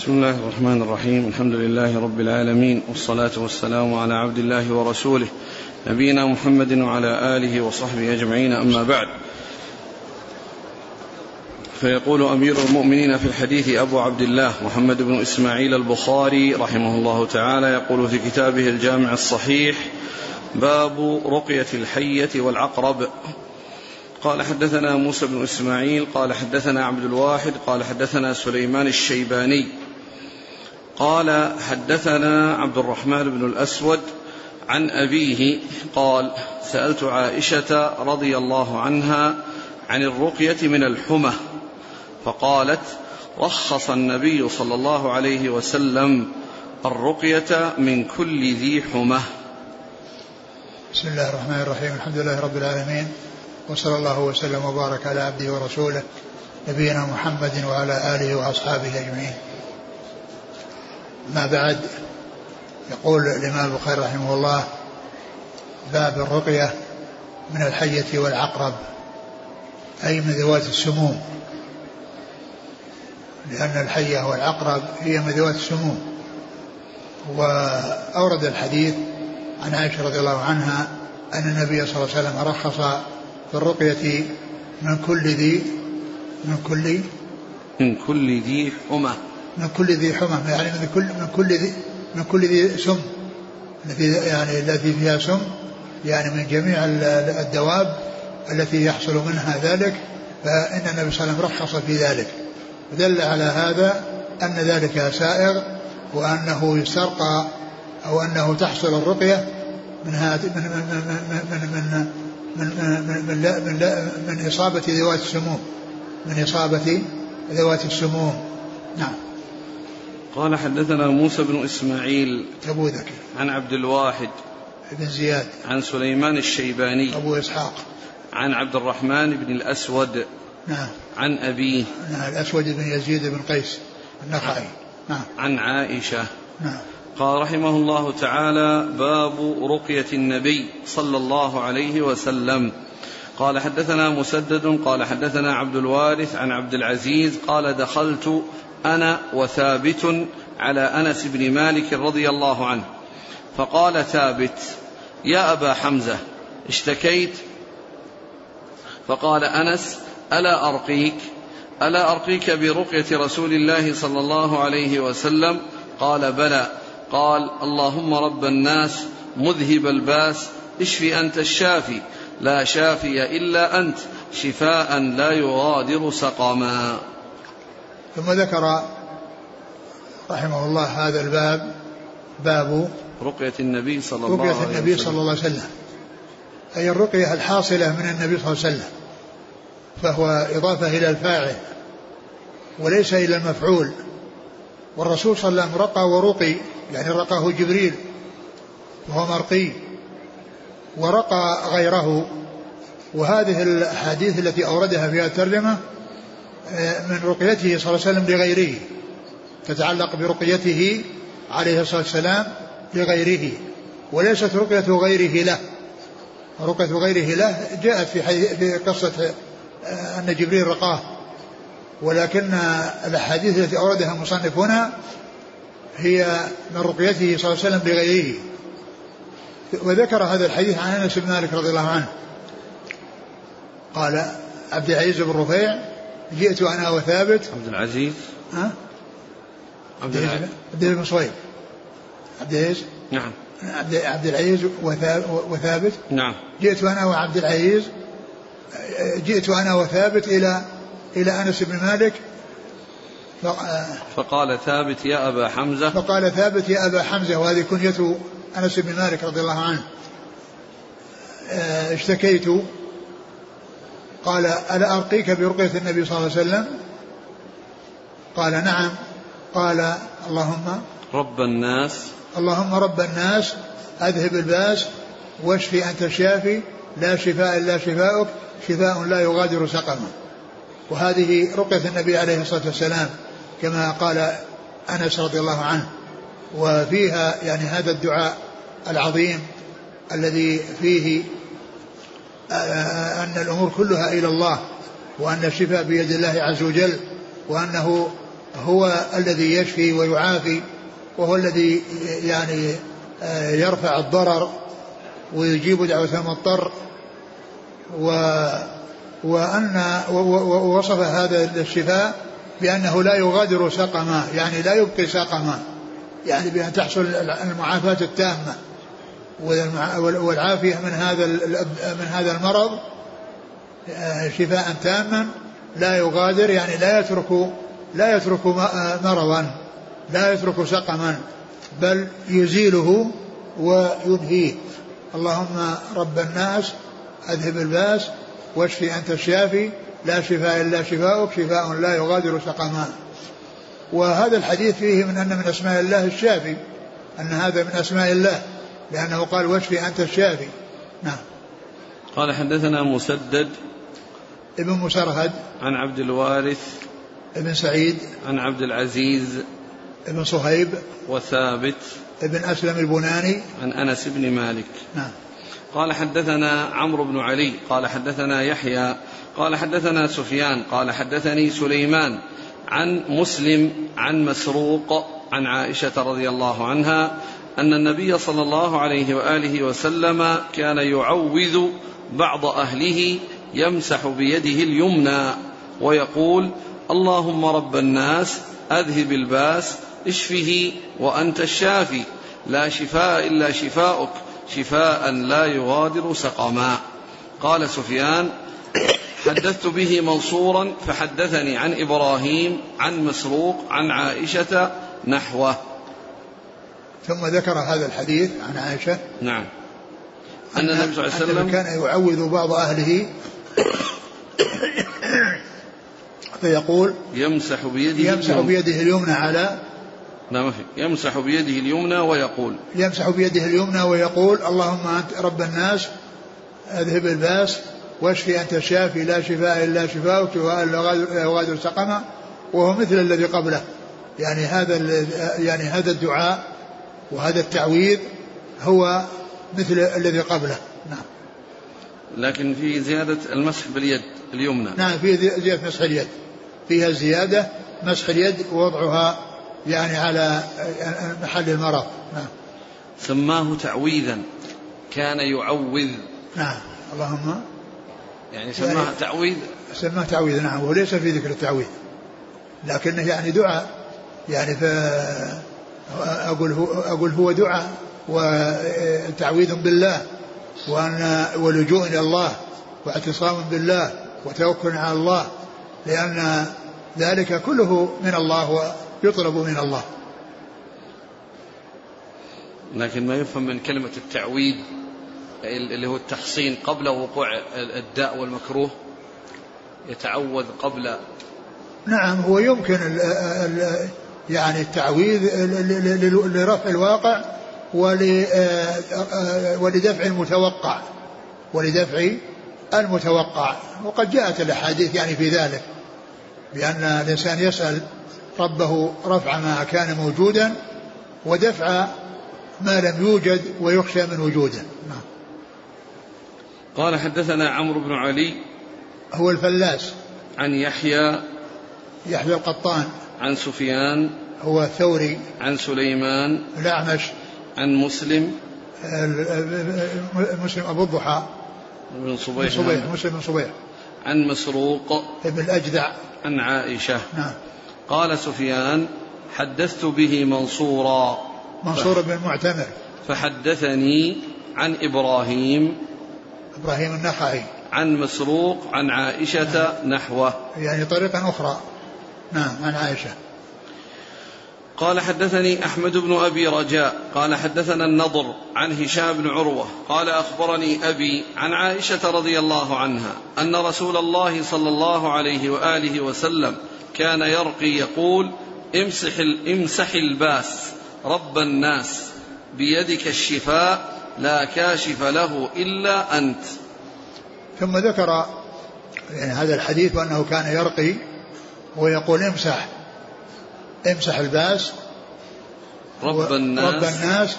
بسم الله الرحمن الرحيم. الحمد لله رب العالمين والصلاة والسلام على عبد الله ورسوله نبينا محمد وعلى آله وصحبه أجمعين. أما بعد فيقول أمير المؤمنين في الحديث أبو عبد الله محمد بن إسماعيل البخاري رحمه الله تعالى يقول في كتابه الجامع الصحيح باب رقية الحية والعقرب. قال حدثنا موسى بن إسماعيل قال حدثنا عبد الواحد قال حدثنا سليمان الشيباني. قال حدثنا عبد الرحمن بن الأسود عن أبيه قال سألت عائشة رضي الله عنها عن الرقية من الحمى فقالت رخص النبي صلى الله عليه وسلم الرقية من كل ذي حمى. بسم الله الرحمن الرحيم. الحمد لله رب العالمين. وصلى الله وسلم وبارك على عبده ورسوله نبينا محمد وعلى آله وأصحابه أجمعين. ما بعد يقول الإمام البخاري رحمه الله باب الرقية من الحية والعقرب أي من ذوات السموم. لأن الحية والعقرب هي من ذوات السموم. وأورد الحديث عن عائشة رضي الله عنها أن النبي صلى الله عليه وسلم رخص في الرقية من كل ذي من كل من كل ذي حمى من كل ذي حمى يعني من كل من كل ذي من كل ذي سم الذي يعني التي فيها سم يعني من جميع الدواب التي يحصل منها ذلك فإن النبي صلى الله عليه وسلم رخص في ذلك ودل على هذا أن ذلك سائغ وأنه يسترقى أو أنه تحصل الرقية من من من من من, من, من من من من, من إصابة ذوات السموم من إصابة ذوات السموم نعم قال حدثنا موسى بن إسماعيل أبو ذكر عن عبد الواحد بن زياد. عن سليمان الشيباني أبو إسحاق. عن عبد الرحمن بن الأسود نعم. عن أبيه نعم الأسود بن يزيد بن قيس النخعي. نعم. عن عائشة. نعم. قال رحمه الله تعالى باب رقية النبي صلى الله عليه وسلم. قال حدثنا مسدد قال حدثنا عبد الوارث عن عبد العزيز قال دخلت أنا وثابت على أنس بن مالك رضي الله عنه. فقال ثابت يا أبا حمزة اشتكيت. فقال أنس ألا أرقيك؟ ألا أرقيك برقية رسول الله صلى الله عليه وسلم؟ قال بلى. قال اللهم رب الناس مذهب الباس اشفي أنت الشافي لا شافي إلا أنت شفاء لا يغادر سقما ثم ذكر رحمه الله هذا الباب باب رقية النبي صلى الله عليه وسلم. رقية النبي صلى الله عليه وسلم. أي الرقية الحاصلة من النبي صلى الله عليه وسلم فهو إضافة إلى الفاعل وليس إلى المفعول. والرسول صلى الله عليه وسلم رقى ورقي يعني رقاه جبريل وهو مرقي ورقى غيره. وهذه الأحاديث التي أوردها في الترجمة من رقيته صلى الله عليه وسلم لغيره تتعلق برقيته عليه الصلاة والسلام لغيره وليست رقية غيره له. رقية غيره له جاءت في, في قصة آه، أن جبريل رقاه. ولكن الأحاديث التي أوردها المصنف هنا هي من رقيته صلى الله عليه وسلم لغيره. وذكر هذا الحديث عن أنس بن مالك رضي الله عنه. قال عبد العزيز بن رفيع جئت أنا وثابت. عبد العزيز. ها؟ عبد العزيز. عبد بن صهيب. عبد العزيز نعم. عبد عبد العزيز وثابت. نعم. جئت أنا وعبد العزيز. جئت أنا وثابت إلى إلى أنس بن مالك. فقال ثابت يا أبا حمزة. فقال ثابت يا أبا حمزة وهذه كنية أنس بن مالك رضي الله عنه. آه، اشتكيت قال ألا أرقيك برقية النبي صلى الله عليه وسلم؟ قال نعم. قال اللهم رب الناس. اللهم رب الناس أذهب الباس واشفي أنت الشافي لا شفاء إلا شفاؤك شفاء لا يغادر سقما. وهذه رقية النبي عليه الصلاة والسلام كما قال أنس رضي الله عنه. وفيها يعني هذا الدعاء العظيم الذي فيه أن الأمور كلها إلى الله وأن الشفاء بيد الله عز وجل وأنه هو الذي يشفي ويعافي وهو الذي يعني آه، يرفع الضرر ويجيب دعوة المضطر و وأن ووصف هذا الشفاء بأنه لا يغادر سقما يعني لا يبقي سقما يعني بأن تحصل المعافاة التامة. والعافية من هذا من هذا المرض آه، شفاء تاما لا يغادر يعني لا يترك لا يترك مرضا لا يترك سقما بل يزيله وينهيه اللهم رب الناس أذهب الباس واشفي أنت الشافي لا شفاء إلا شفاؤك شفاء لا يغادر سقما. وهذا الحديث فيه من أن من أسماء الله الشافي أن هذا من أسماء الله. لأنه قال واشفي أنت الشافي. نعم. قال حدثنا مسدد ابن مسرهد. عن عبد الوارث ابن سعيد. عن عبد العزيز ابن صهيب. وثابت ابن أسلم البناني. عن أنس بن مالك. نعم. قال حدثنا عمرو بن علي. قال حدثنا يحيى. قال حدثنا سفيان. قال حدثني سليمان عن مسلم عن مسروق عن عائشة رضي الله عنها أن النبي صلى الله عليه وآله وسلم كان يعوذ بعض أهله يمسح بيده اليمنى ويقول اللهم رب الناس أذهب الباس اشفه وأنت الشافي لا شفاء إلا شفاؤك شفاء لا يغادر سقما. قال سفيان حدثت به منصورا فحدثني عن إبراهيم عن مسروق عن عائشة نحوه. ثم ذكر هذا الحديث عن عائشة. نعم. أن النبي صلى الله عليه وسلم كان يعوذ بعض أهله فيقول يمسح بيده يمسح بيده اليمنى على لا ما في يمسح بيده اليمنى ويقول. يمسح بيده اليمنى ويقول اللهم أنت رب الناس اذهب الباس واشفي أنت الشافي لا شفاء إلا شفاءك شفاء لا يغادر سقما وهو مثل الذي قبله. يعني هذا يعني هذا الدعاء وهذا التعويذ هو مثل الذي قبله. نعم. لكن في زيادة المسح باليد اليمنى. نعم في زيادة مسح اليد. فيها زيادة مسح اليد ووضعها يعني على محل المرض. نعم. سماه تعويذا. كان يعوذ. نعم. اللهم. يعني سماه يعني تعويذ. سماه تعويذ نعم. وليس في ذكر التعويذ. لكنه يعني دعاء. يعني ف أقول هو أقول هو دعاء وتعويذ بالله وأن ولجوء إلى الله واعتصام بالله وتوكل على الله لأن ذلك كله من الله ويطلب من الله. لكن ما يفهم من كلمة التعويذ اللي هو التحصين قبل وقوع الداء والمكروه يتعوذ قبل. نعم هو يمكن ال ال يعني التعويذ لرفع الواقع ولدفع المتوقع ولدفع المتوقع. وقد جاءت الأحاديث يعني في ذلك بأن الإنسان يسأل ربه رفع ما كان موجودا ودفع ما لم يوجد ويخشى من وجوده. نعم. قال حدثنا عمرو بن علي هو الفلاس. عن يحيى يحيى القطان. عن سفيان. هو الثوري عن سليمان. الأعمش. عن مسلم. مسلم أبو الضحى. بن صبيح صبيح مسلم بن صبيح. عن مسروق. ابن الأجدع. عن عائشة. نعم. قال سفيان حدثت به منصورا. منصور بن المعتمر. فحدثني عن إبراهيم. إبراهيم النخعي. عن مسروق عن عائشة نعم. نحوه. يعني طريقا أخرى. نعم عن عائشة. قال حدثني أحمد بن أبي رجاء قال حدثنا النضر عن هشام بن عروة قال أخبرني أبي عن عائشة رضي الله عنها أن رسول الله صلى الله عليه وآله وسلم كان يرقي يقول امسح امسح الباس رب الناس بيدك الشفاء لا كاشف له إلا أنت. ثم ذكر يعني هذا الحديث وانه كان يرقي ويقول امسح امسح الباس رب الناس رب الناس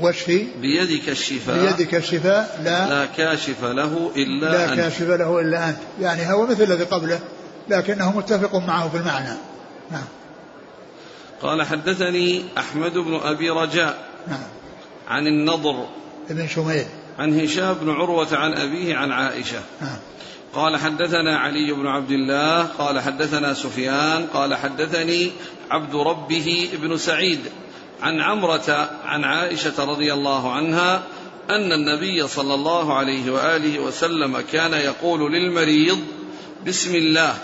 واشفي بيدك الشفاء. بيدك الشفاء لا. لا كاشف له إلا لا أنت. كاشف له إلا أنت. يعني هو مثل الذي قبله لكنه متفق معه في المعنى. نعم. قال حدثني أحمد بن أبي رجاء نعم. عن النضر ابن شميل. عن هشام بن عروة عن أبيه عن عائشة. نعم. قال حدثنا علي بن عبد الله قال حدثنا سفيان قال حدثني عبد ربه ابن سعيد عن عمرة عن عائشة رضي الله عنها أن النبي صلى الله عليه وآله وسلم كان يقول للمريض بسم الله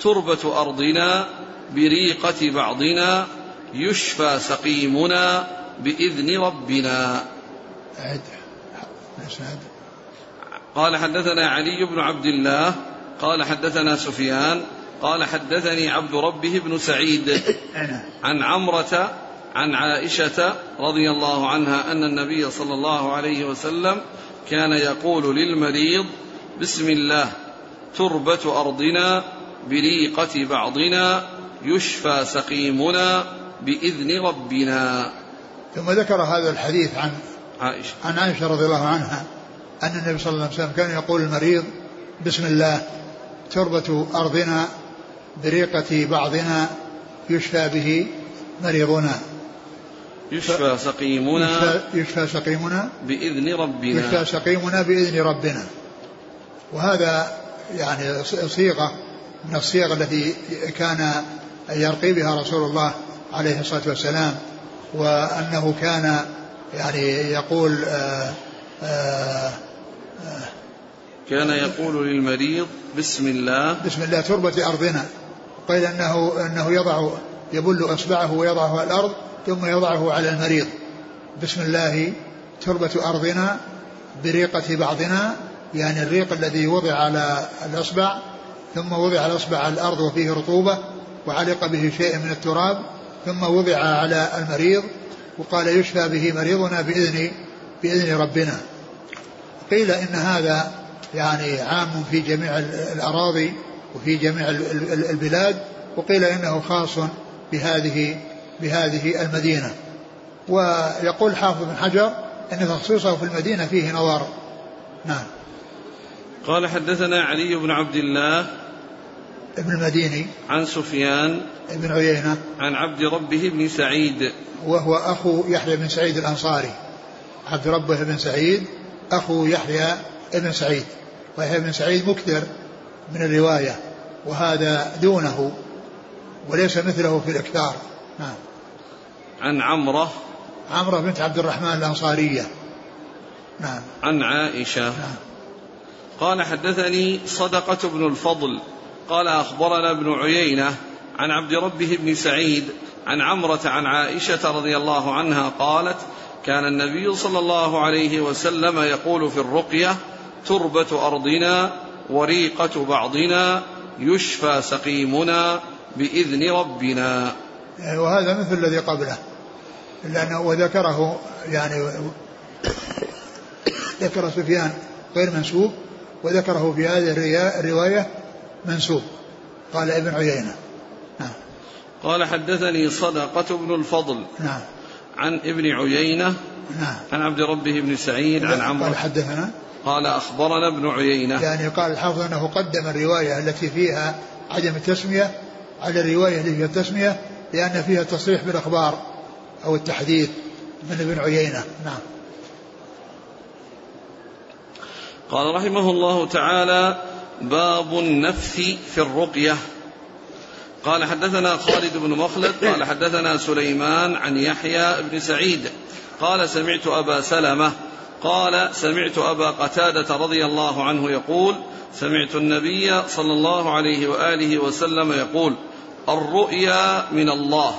تربة أرضنا بريقة بعضنا يشفى سقيمنا بإذن ربنا. أعد. قال حدثنا علي بن عبد الله قال حدثنا سفيان قال حدثني عبد ربه بن سعيد. عن عمرة عن عائشة رضي الله عنها أن النبي صلى الله عليه وسلم كان يقول للمريض بسم الله تربة أرضنا بريقة بعضنا يشفى سقيمنا بإذن ربنا. ثم ذكر هذا الحديث عن عائشة. عن عائشة رضي الله عنها. أن النبي صلى الله عليه وسلم كان يقول المريض بسم الله تربة أرضنا بريقة بعضنا يشفى به مريضنا. يشفى سقيمنا يشفى, يشفى سقيمنا. بإذن ربنا. يشفى سقيمنا بإذن ربنا. وهذا يعني صيغة من الصيغ التي كان يرقي بها رسول الله عليه الصلاة والسلام وأنه كان يعني يقول آآ آه، آآ آه، كان يقول للمريض بسم الله. بسم الله تربة أرضنا. قيل أنه أنه يضع يبل إصبعه ويضعه على الأرض ثم يضعه على المريض. بسم الله تربة أرضنا بريقة بعضنا يعني الريق الذي وضع على الأصبع ثم وضع الأصبع على الأرض وفيه رطوبة وعلق به شيء من التراب ثم وضع على المريض وقال يشفى به مريضنا بإذن بإذن ربنا. قيل إن هذا يعني عام في جميع الأراضي وفي جميع البلاد وقيل إنه خاص بهذه بهذه المدينة. ويقول حافظ بن حجر أن تخصيصه في المدينة فيه نظر. نعم. قال حدثنا علي بن عبد الله ابن المديني. عن سفيان بن عيينة. عن عبد ربه بن سعيد. وهو أخو يحيى بن سعيد الأنصاري. عبد ربه بن سعيد. أخو يحيى بن سعيد ويحيى بن سعيد مكثر من الرواية وهذا دونه وليس مثله في الإكثار. نعم. عن عمرة. عمرة بنت عبد الرحمن الأنصارية. نعم. عن عائشة. نعم. قال حدثني صدقة بن الفضل. قال أخبرنا ابن عيينة عن عبد ربه بن سعيد عن عمرة عن عائشة رضي الله عنها قالت كان النبي صلى الله عليه وسلم يقول في الرقية تربة أرضنا وريقة بعضنا يشفى سقيمنا بإذن ربنا. وهذا مثل الذي قبله لأنه وذكره يعني ذكر سفيان غير منسوب وذكره في هذه الرواية منسوب. قال ابن عيينة. نعم. قال حدثني صدقة بن الفضل. نعم. عن ابن عيينة نعم. عن عبد ربه بن سعيد عن عمرو. قال حدثنا؟ قال أخبرنا ابن عيينة. يعني قال الحافظ أنه قدم الرواية التي فيها عدم التسمية على الرواية التي فيها التسمية لأن فيها تصريح بالأخبار أو التحديث من ابن عيينة. نعم. قال رحمه الله تعالى باب النفث في الرقية. قال حدثنا خالد بن مخلد قال حدثنا سليمان عن يحيى بن سعيد قال سمعت أبا سلمة قال سمعت أبا قتادة رضي الله عنه يقول سمعت النبي صلى الله عليه وآله وسلم يقول الرؤيا من الله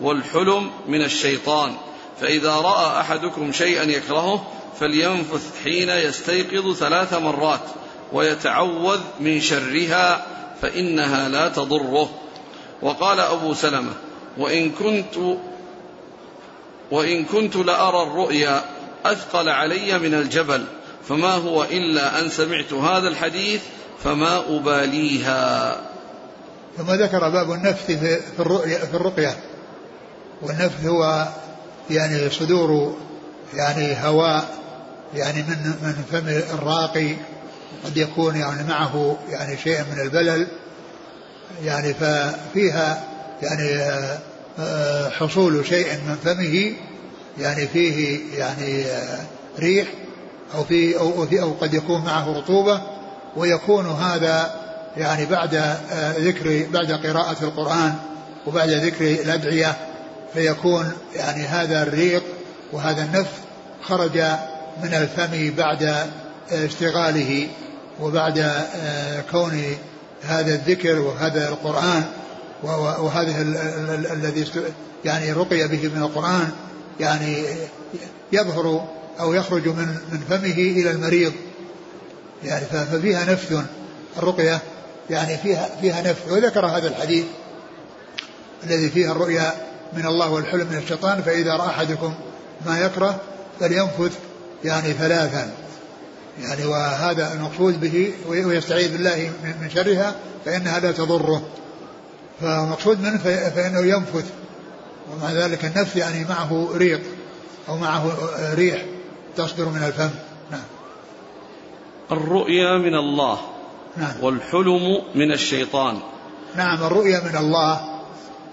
والحلم من الشيطان فإذا رأى أحدكم شيئا يكرهه فلينفث حين يستيقظ ثلاث مرات ويتعوذ من شرها فإنها لا تضره. وقال أبو سلمة وإن كنت وإن كنت لأرى الرؤيا أثقل علي من الجبل فما هو إلا أن سمعت هذا الحديث فما أباليها. ثم ذكر باب النفث في الرؤيا في الرقية. والنفث هو يعني صدور يعني هواء يعني من من فم الراقي قد يكون يعني معه يعني شيء من البلل. يعني ففيها يعني آه، حصول شيء من فمه يعني فيه يعني آه، ريح أو فيه أو, أو قد يكون معه رطوبة ويكون هذا يعني بعد آه، ذكر بعد قراءة القرآن وبعد ذكر الأدعية فيكون يعني هذا الريق وهذا النفث خرج من الفم بعد اشتغاله وبعد كون هذا الذكر وهذا القرآن وهذا الذي يعني رقي به من القرآن يعني يظهر أو يخرج من من فمه إلى المريض. يعني ففيها نفث الرقية يعني فيها فيها نفث. وذكر هذا الحديث الذي فيه الرؤيا من الله والحلم من الشيطان فإذا رأى أحدكم ما يكره فلينفث يعني ثلاثا يعني وهذا المقصود به ويستعيذ بالله من شرها فإنها لا تضره. فمقصود منه فإنه ينفث. ومع ذلك النفث يعني معه ريق أو معه ريح تصدر من الفم. نعم. الرؤيا من الله نعم. والحلم من الشيطان. نعم الرؤيا من الله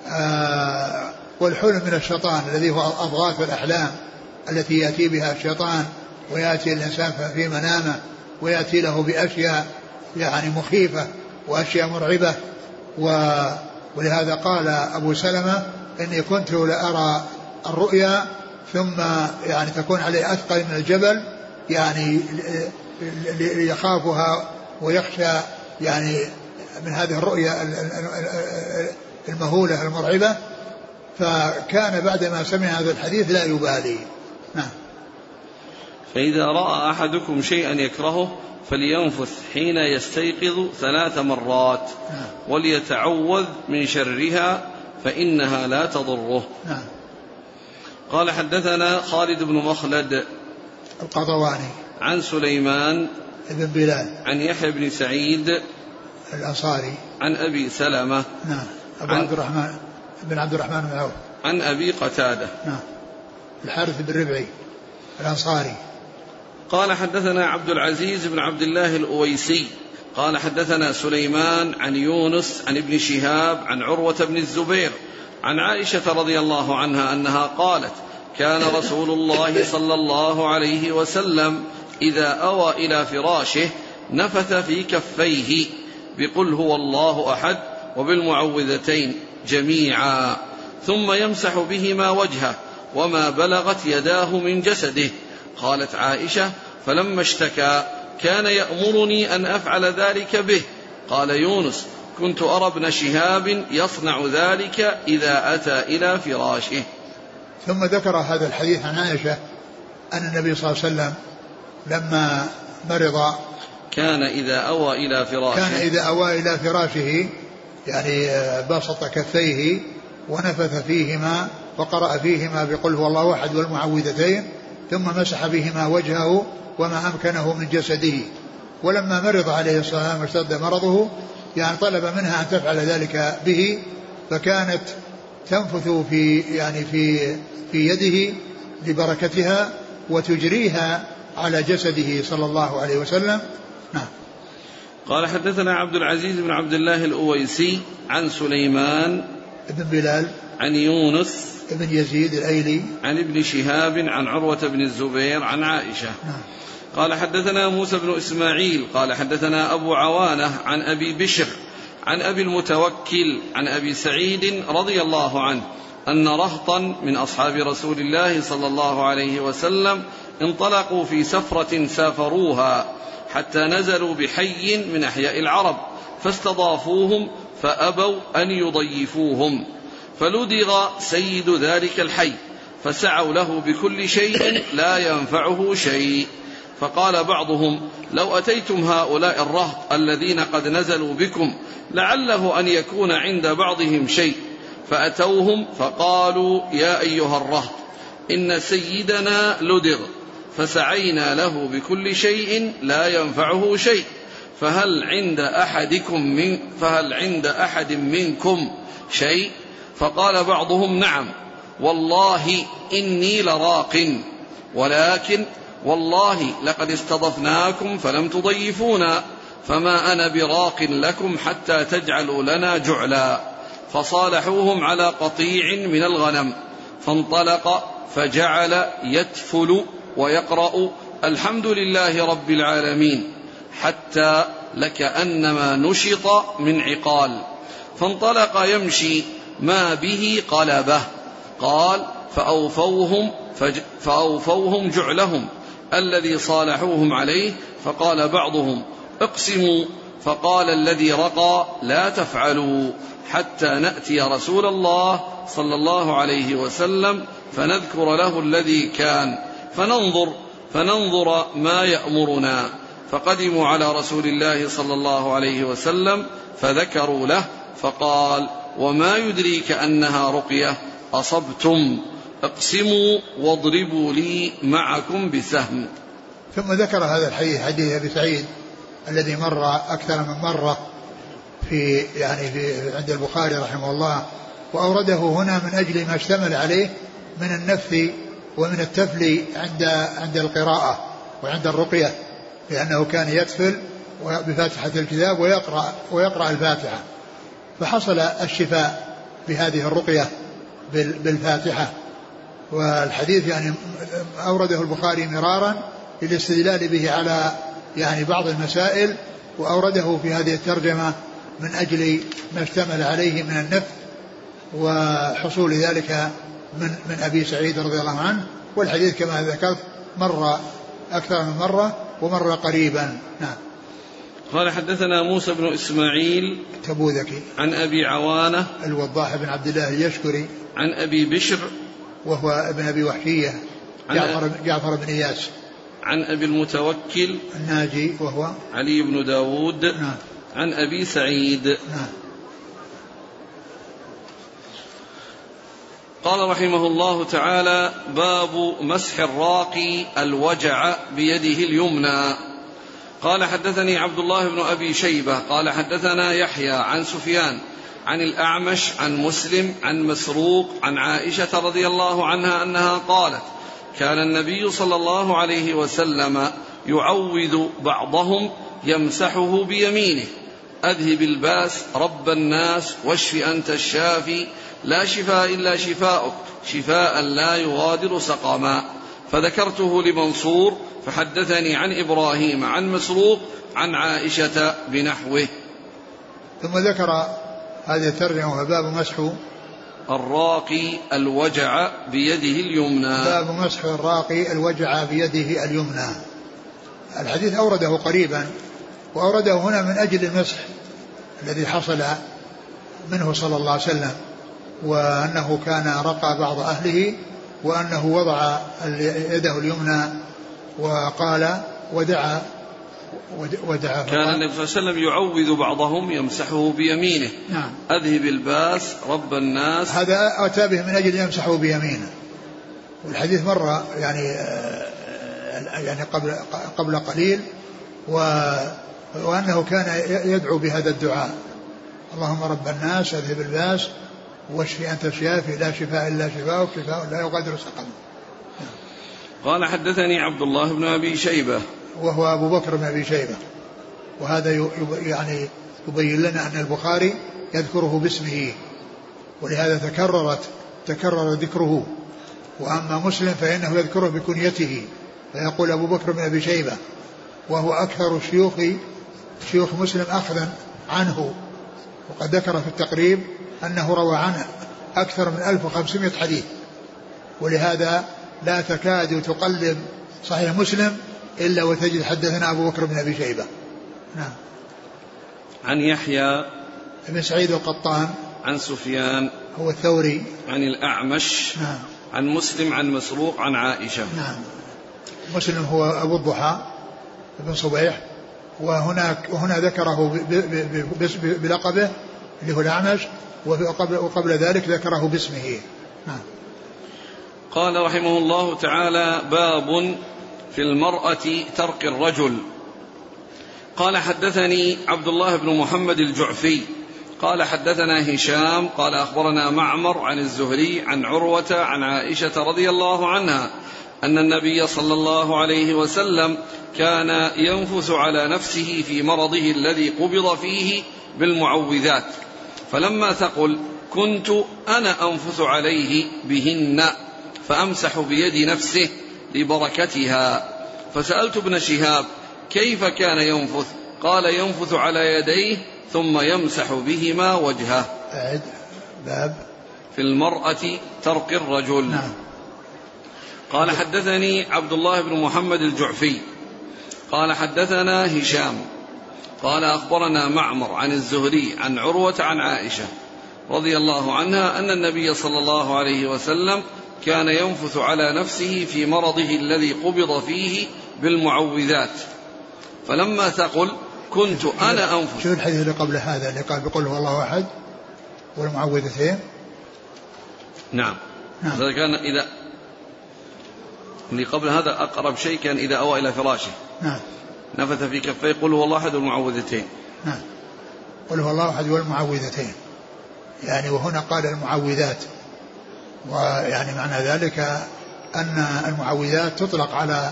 آه والحلم من الشيطان الذي هو أضغاث الأحلام التي يأتي بها الشيطان. ويأتي الإنسان في منامة ويأتي له بأشياء يعني مخيفة وأشياء مرعبة و ولهذا قال أبو سلمة إني كنت لأرى الرؤيا ثم يعني تكون عليه أثقل من الجبل يعني يخافها ويخشى يعني من هذه الرؤيا المهولة المرعبة. فكان بعدما سمع هذا الحديث لا يبالي. نعم. فإذا رأى أحدكم شيئا يكرهه فلينفث حين يستيقظ ثلاث مرات. وليتعوذ من شرها فإنها لا تضره. قال حدثنا خالد بن مخلد القطواني عن سليمان بن بلال عن يحيى بن سعيد الأنصاري. عن أبي سلمة نعم. أبو عبد الرحمن بن عبد الرحمن بن عوف. عن أبي قتادة. نعم. الحارث بن ربعي الأنصاري. قال حدثنا عبد العزيز بن عبد الله الأويسي. قال حدثنا سليمان عن يونس عن ابن شهاب عن عروة بن الزبير عن عائشة رضي الله عنها أنها قالت كان رسول الله صلى الله عليه وسلم إذا أوى إلى فراشه نفث في كفيه بقل هو الله أحد وبالمعوذتين جميعا ثم يمسح بهما وجهه وما بلغت يداه من جسده. قالت عائشة فلما اشتكى كان يأمرني أن أفعل ذلك به. قال يونس كنت أرى ابن شهاب يصنع ذلك إذا أتى إلى فراشه. ثم ذكر هذا الحديث عن عائشة أن النبي صلى الله عليه وسلم لما مرض كان إذا أوى إلى فراشه. كان إذا أوى إلى فراشه يعني بسط كفيه ونفث فيهما وقرأ فيهما بقل هو الله أحد والمعوذتين ثم مسح بهما وجهه وما أمكنه من جسده. ولما مرض عليه الصلاة والسلام واشتد مرضه يعني طلب منها أن تفعل ذلك به فكانت تنفث في يعني في في يده لبركتها وتجريها على جسده صلى الله عليه وسلم. نعم. قال حدثنا عبد العزيز بن عبد الله الأويسي عن سليمان بن بلال. عن يونس بن يزيد الأيلي. عن ابن شهاب عن عروة بن الزبير عن عائشة. نعم. قال حدثنا موسى بن إسماعيل قال حدثنا أبو عوانة عن أبي بشر عن أبي المتوكل عن أبي سعيد رضي الله عنه أن رهطا من أصحاب رسول الله صلى الله عليه وسلم انطلقوا في سفرة سافروها حتى نزلوا بحي من أحياء العرب فاستضافوهم فأبوا أن يضيفوهم. فلدغ سيد ذلك الحي فسعوا له بكل شيء لا ينفعه شيء. فقال بعضهم لو أتيتم هؤلاء الرهط الذين قد نزلوا بكم لعله أن يكون عند بعضهم شيء. فأتوهم فقالوا يا أيها الرهط إن سيدنا لدغ فسعينا له بكل شيء لا ينفعه شيء. فهل عند أحدكم من فهل عند أحد منكم شيء؟ فقال بعضهم نعم والله إني لراق ولكن والله لقد استضفناكم فلم تضيفونا فما أنا براق لكم حتى تجعلوا لنا جعلا. فصالحوهم على قطيع من الغنم فانطلق فجعل يتفل ويقرأ الحمد لله رب العالمين حتى لكأنما نشط من عقال. فانطلق يمشي ما به قلبه. قال فأوفوهم فأوفوهم جعلهم. الذي صالحوهم عليه فقال بعضهم اقسموا. فقال الذي رقى لا تفعلوا. حتى نأتي رسول الله صلى الله عليه وسلم فنذكر له الذي كان. فننظر فننظر ما يأمرنا. فقدموا على رسول الله صلى الله عليه وسلم فذكروا له. فقال وما يدريك أنها رقية. أصبتم. اقسموا واضربوا لي معكم بسهم. ثم ذكر هذا الحديث حديث أبي سعيد الذي مر أكثر من مرة في يعني في عند البخاري رحمه الله وأورده هنا من أجل ما اشتمل عليه من النفث ومن التفل عند عند القراءة وعند الرقية لأنه كان يتفل بفاتحه الكتاب ويقرأ ويقرأ الفاتحة. فحصل الشفاء بهذه الرقية بالفاتحة. والحديث يعني أورده البخاري مرارا للاستدلال به على يعني بعض المسائل وأورده في هذه الترجمة من أجل ما اشتمل عليه من النفس وحصول ذلك من من أبي سعيد رضي الله عنه. والحديث كما ذكرت مر أكثر من مرة ومر قريبا. نعم. قال حدثنا موسى بن إسماعيل تبوذكي عن أبي عوانة الوضاح بن عبد الله اليشكري. عن أبي بشر وهو ابن أبي وحشية. جعفر, جعفر بن إياس. عن أبي المتوكل الناجي وهو. علي بن داود نعم. عن أبي سعيد. نعم. قال رحمه الله تعالى باب مسح الراقي الوجع بيده اليمنى. قال حدثني عبد الله بن أبي شيبة قال حدثنا يحيى عن سفيان عن الأعمش عن مسلم عن مسروق عن عائشة رضي الله عنها أنها قالت كان النبي صلى الله عليه وسلم يعوذ بعضهم يمسحه بيمينه. أذهب الباس رب الناس واشف أنت الشافي لا شفاء إلا شفاؤك شفاء لا يغادر سقما فذكرته لمنصور فحدثني عن إبراهيم عن مسروق عن عائشة بنحوه. ثم ذكر هذه الترجمة باب مسح الراقي الوجع بيده اليمنى. باب مسح الراقي الوجع بيده اليمنى. الحديث أورده قريبا وأورده هنا من أجل المسح الذي حصل منه صلى الله عليه وسلم وأنه كان رقى بعض أهله وأنه وضع يده اليمنى وقال ودعا ودعا كان النبي صلى الله عليه وسلم يعوذ بعضهم يمسحه بيمينه. نعم. أذهب الباس رب الناس. هذا أتى به من أجل يمسحه بيمينه. والحديث مر يعني يعني قبل قبل قليل و وأنه كان يدعو بهذا الدعاء. اللهم رب الناس أذهب الباس واشفي أنت الشافي لا شفاء إلا شفاءك شفاء لا يغادر سقما قال حدثني عبد الله بن أبي شيبة. وهو أبو بكر بن أبي شيبة. وهذا يعني يبين لنا أن البخاري يذكره باسمه. ولهذا تكررت تكرر ذكره. وأما مسلم فإنه يذكره بكنيته. فيقول أبو بكر بن أبي شيبة وهو أكثر شيوخ شيوخ مسلم أخذا عنه. وقد ذكر في التقريب أنه روى عنه أكثر من 1500 حديث. ولهذا لا تكاد تقلب صحيح مسلم إلا وتجد حدثنا أبو بكر بن أبي شيبة. نعم. عن يحيى بن سعيد القطان عن سفيان هو الثوري. عن الأعمش نعم. عن مسلم عن مسروق عن عائشة. نعم. مسلم هو أبو الضحى بن صبيح وهناك وهنا ذكره بلقبه اللي هو الأعمش وقبل, وقبل ذلك ذكره باسمه. نعم. قال رحمه الله تعالى باب في المرأة ترك الرجل. قال حدثني عبد الله بن محمد الجعفي. قال حدثنا هشام. قال أخبرنا معمر عن الزهري عن عروة عن عائشة رضي الله عنها أن النبي صلى الله عليه وسلم كان ينفث على نفسه في مرضه الذي قبض فيه بالمعوذات. فلما ثقل كنت أنا أنفث عليه بهن. فأمسح بيد نفسه لبركتها. فسألت ابن شهاب كيف كان ينفث؟ قال ينفث على يديه ثم يمسح بهما وجهه. أعد باب. في المرأة ترقي الرجل. نعم. قال حدثني عبد الله بن محمد الجعفي. قال حدثنا هشام. قال أخبرنا معمر عن الزهري عن عروة عن عائشة رضي الله عنها أن النبي صلى الله عليه وسلم كان ينفث على نفسه في مرضه الذي قبض فيه بالمعوذات. فلما ثقل كنت أنا أنفث. شو الحديث اللي قبل هذا اللي قال بقول هو الله أحد والمعوذتين. نعم. نعم. كان إذا اللي قبل هذا أقرب شيء كان إذا أوى إلى فراشه. نعم. نفث في كفيه قل هو الله أحد والمعوذتين. نعم. قل هو الله أحد والمعوذتين. يعني وهنا قال المعوذات. ويعني معنى ذلك أن المعوذات تطلق على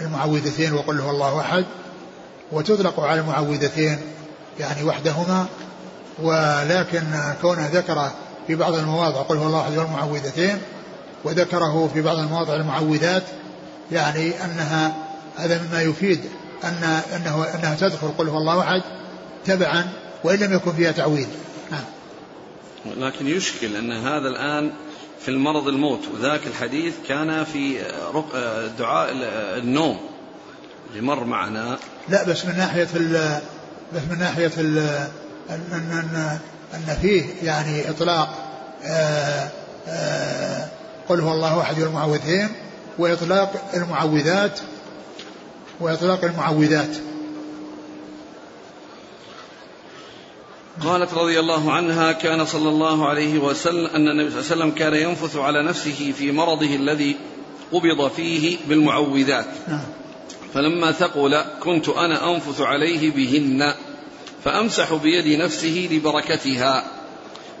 المعوذتين وقل هو الله أحد وتطلق على المعوذتين يعني وحدهما ولكن كونه ذكر في بعض المواضع قل هو الله أحد والمعوذتين وذكره في بعض المواضع المعوذات يعني أنها هذا مما يفيد أن أنه أنها تدخل قل هو الله أحد تبعا وإن لم يكن فيها تعويذ. نعم. لكن يشكل أن هذا الآن في المرض الموت. وذاك الحديث كان في دعاء النوم. اللي مر معنا. لا بس من ناحية ال بس من ناحية ال أن أن أن, فيه يعني إطلاق آآ آآ قل هو الله أحد والمعوذين وإطلاق المعوذات وإطلاق المعوذات. قالت رضي الله عنها كان صلى الله عليه وسلم أن النبي صلى الله عليه وسلم كان ينفث على نفسه في مرضه الذي قبض فيه بالمعوذات. نعم. فلما ثقل كنت أنا أنفث عليه بهن فأمسح بيد نفسه لبركتها.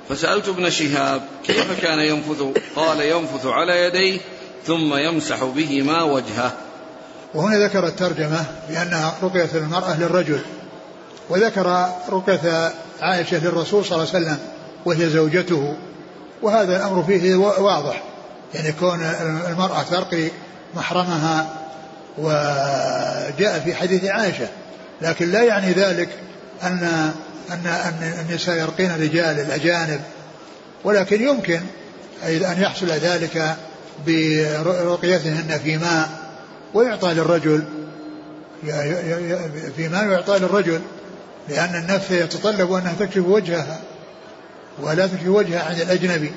فسألت ابن شهاب كيف كان ينفث؟ قال ينفث على يديه ثم يمسح بهما وجهه. وهنا ذكر الترجمة بأنها رقية المرأة للرجل وذكر رقية عائشة للرسول صلى الله عليه وسلم وهي زوجته. وهذا الأمر فيه واضح. يعني كون المرأة ترقي محرمها وجاء في حديث عائشة. لكن لا يعني ذلك أن أن أن النساء يرقين الرجال الأجانب. ولكن يمكن أن يحصل ذلك برقيتهن في ماء ويعطى للرجل في ماء يعطى للرجل لأن النفس يتطلب أنها تكشف وجهها ولا تكشف وجهها عن الأجنبي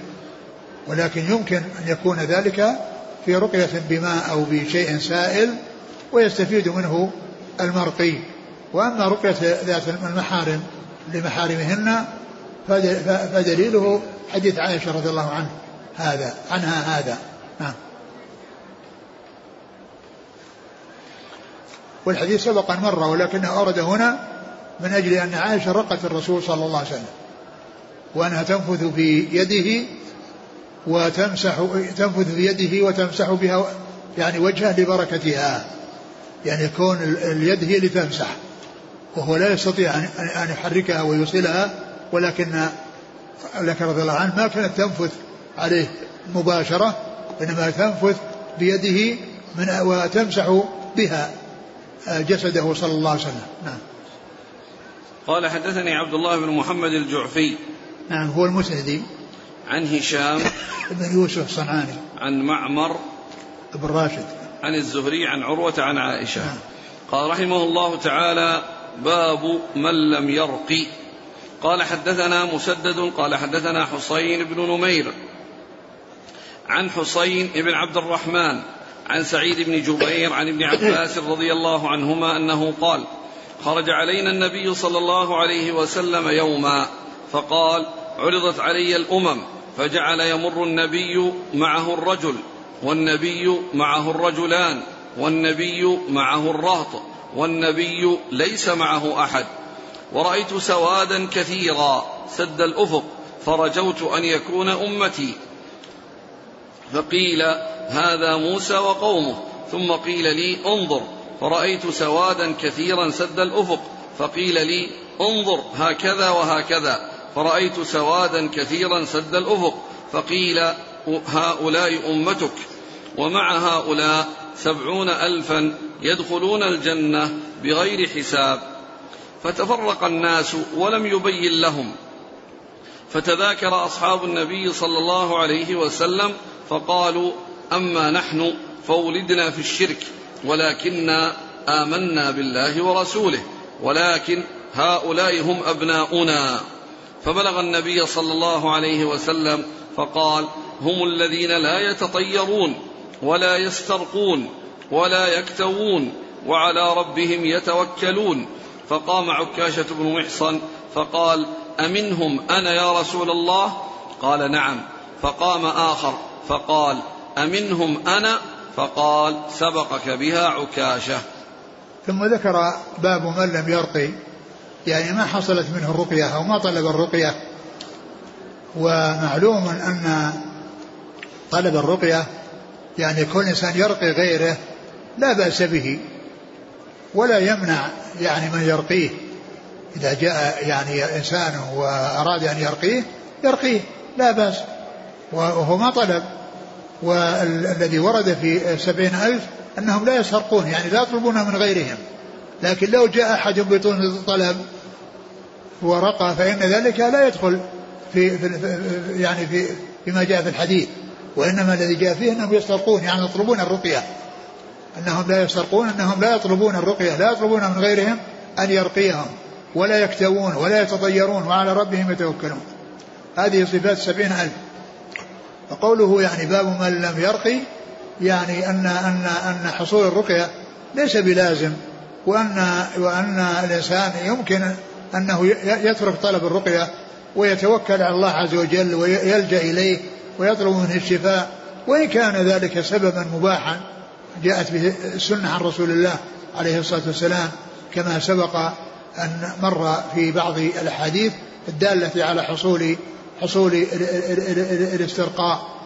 ولكن يمكن أن يكون ذلك في رقية بماء أو بشيء سائل ويستفيد منه المرقي. وأما رقية ذات المحارم لمحارمهن فدليله حديث عائشة رضي الله عنه هذا عنها هذا. نعم. والحديث سبق أن مر ولكنه أورد هنا من أجل أن عائشة رقت الرسول صلى الله عليه وسلم وأنها تنفث في يده وتمسح تنفث في يده وتمسح بها يعني وجهه لبركتها يعني كون اليد هي اللي تمسح وهو لا يستطيع أن يحركها ويوصلها ولكن لك رضي الله عنه ما كانت تنفث عليه مباشرة إنما تنفث بيده من وتمسح بها جسده صلى الله عليه وسلم. نعم. قال حدثني عبد الله بن محمد الجعفي نعم هو المسندي. عن هشام بن يوسف الصنعاني. عن معمر بن راشد. عن الزهري عن عروة عن عائشة. نعم. قال رحمه الله تعالى باب من لم يرقي قال حدثنا مسدد قال حدثنا حسين بن نمير. عن حسين بن عبد الرحمن عن سعيد بن جبير عن ابن عباس رضي الله عنهما أنه قال خرج علينا النبي صلى الله عليه وسلم يوما فقال عرضت علي الأمم فجعل يمر النبي معه الرجل والنبي معه الرجلان والنبي معه الرهط والنبي ليس معه أحد. ورأيت سوادا كثيرا سد الأفق فرجوت أن يكون أمتي. فقيل هذا موسى وقومه. ثم قيل لي انظر فرأيت سوادا كثيرا سد الأفق فقيل لي انظر هكذا وهكذا. فرأيت سوادا كثيرا سد الأفق فقيل هؤلاء أمتك. ومع هؤلاء سبعون ألفا يدخلون الجنة بغير حساب. فتفرق الناس ولم يبين لهم. فتذاكر أصحاب النبي صلى الله عليه وسلم فقالوا أما نحن فولدنا في الشرك. ولكنا آمنا بالله ورسوله ولكن هؤلاء هم أبناؤنا. فبلغ النبي صلى الله عليه وسلم فقال هم الذين لا يتطيرون ولا يسترقون ولا يكتوون وعلى ربهم يتوكلون. فقام عكاشة بن محصن فقال أمنهم أنا يا رسول الله؟ قال نعم. فقام آخر فقال أمنهم أنا فقال سبقك بها عكاشة. ثم ذكر باب من لم يرقي يعني ما حصلت منه الرقية أو ما طلب الرقية. ومعلوم أن طلب الرقية يعني كل إنسان يرقي غيره لا بأس به ولا يمنع يعني من يرقيه. إذا جاء يعني إنسان وأراد أن يرقيه يرقيه لا بأس. وهو ما طلب. والذي ورد في سبعين ألف أنهم لا يسرقون يعني لا يطلبون من غيرهم. لكن لو جاء أحد بطون طلب ورقى فإن ذلك لا يدخل في, في يعني في فيما جاء في الحديث. وإنما الذي جاء فيه أنهم يسترقون يعني يطلبون الرقية. أنهم لا يسترقون أنهم لا يطلبون الرقية لا يطلبون من غيرهم أن يرقيهم ولا يكتوون ولا يتطيرون وعلى ربهم يتوكلون. هذه صفات سبعين ألف. وقوله يعني باب من لم يرقي يعني أن أن أن حصول الرقية ليس بلازم وأن وأن الإنسان يمكن أنه يترك طلب الرقية ويتوكل على الله عز وجل ويلجأ إليه ويطلب منه الشفاء وإن كان ذلك سببا مباحا جاءت به السنة عن رسول الله عليه الصلاة والسلام كما سبق أن مر في بعض الأحاديث الدالة على حصول حصول الاسترقاء.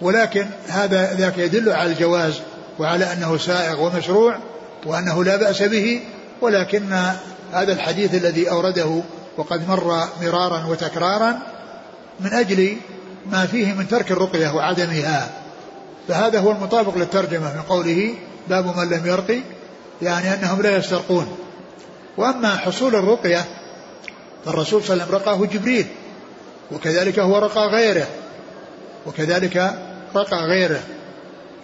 ولكن هذا ذاك يدل على الجواز وعلى أنه سائغ ومشروع وأنه لا بأس به ولكن هذا الحديث الذي أورده وقد مر مرارا وتكرارا من أجل ما فيه من ترك الرقية وعدمها. فهذا هو المطابق للترجمة من قوله باب من لم يرقي يعني أنهم لا يسترقون. وأما حصول الرقية فالرسول صلى الله عليه وسلم رقاه جبريل. وكذلك هو رقى غيره. وكذلك رقى غيره.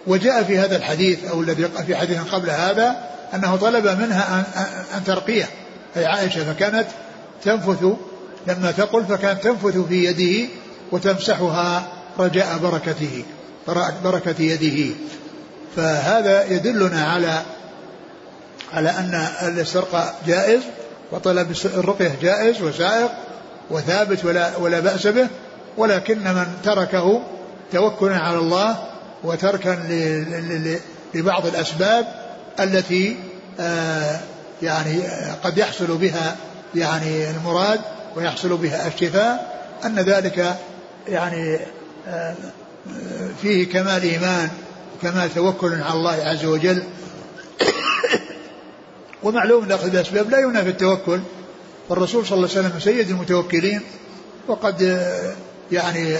وجاء في هذا الحديث أو الذي في حديث قبل هذا أنه طلب منها أن ترقيه. أي عائشة فكانت تنفث لما تقل فكانت تنفث في يده وتمسحها رجاء بركته بركة يده. فهذا يدلنا على على أن الاسترقاء جائز وطلب الرقية جائز وسائق. وثابت ولا ولا بأس به ولكن من تركه توكلا على الله وتركا لبعض الأسباب التي آه، يعني قد يحصل بها يعني المراد ويحصل بها الشفاء أن ذلك يعني آه، فيه كمال إيمان وكمال توكل على الله عز وجل. ومعلوم أن أخذ الأسباب لا ينافي التوكل. فالرسول صلى الله عليه وسلم سيد المتوكلين وقد يعني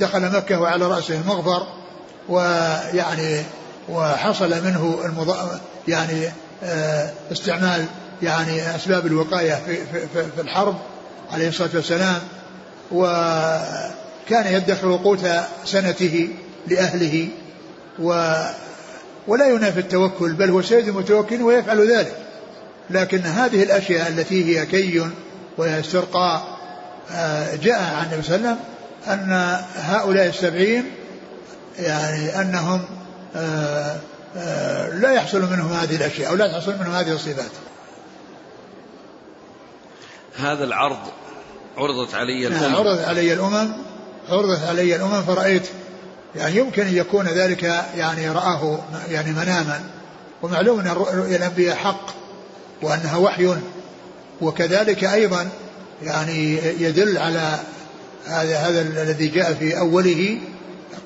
دخل مكة وعلى رأسه المغفر ويعني وحصل منه المض... يعني استعمال يعني أسباب الوقاية في, في, في الحرب عليه الصلاة والسلام وكان يدخر قوت سنته لأهله و ولا ينافي التوكل بل هو سيد المتوكلين ويفعل ذلك. لكن هذه الأشياء التي هي كي وهي استرقاء آه، جاء عن النبي صلى الله عليه وسلم أن هؤلاء السبعين يعني أنهم آه، آه، لا يحصل منهم هذه الأشياء أو لا تحصل منهم هذه الصفات. هذا العرض عرضت علي نعم، الأمم. عرضت علي الأمم عرضت علي الأمم فرأيت يعني يمكن أن يكون ذلك يعني رآه يعني مناما. ومعلوم أن الأنبياء حق. وأنها وحي. وكذلك أيضا يعني يدل على هذا هذا الذي جاء في أوله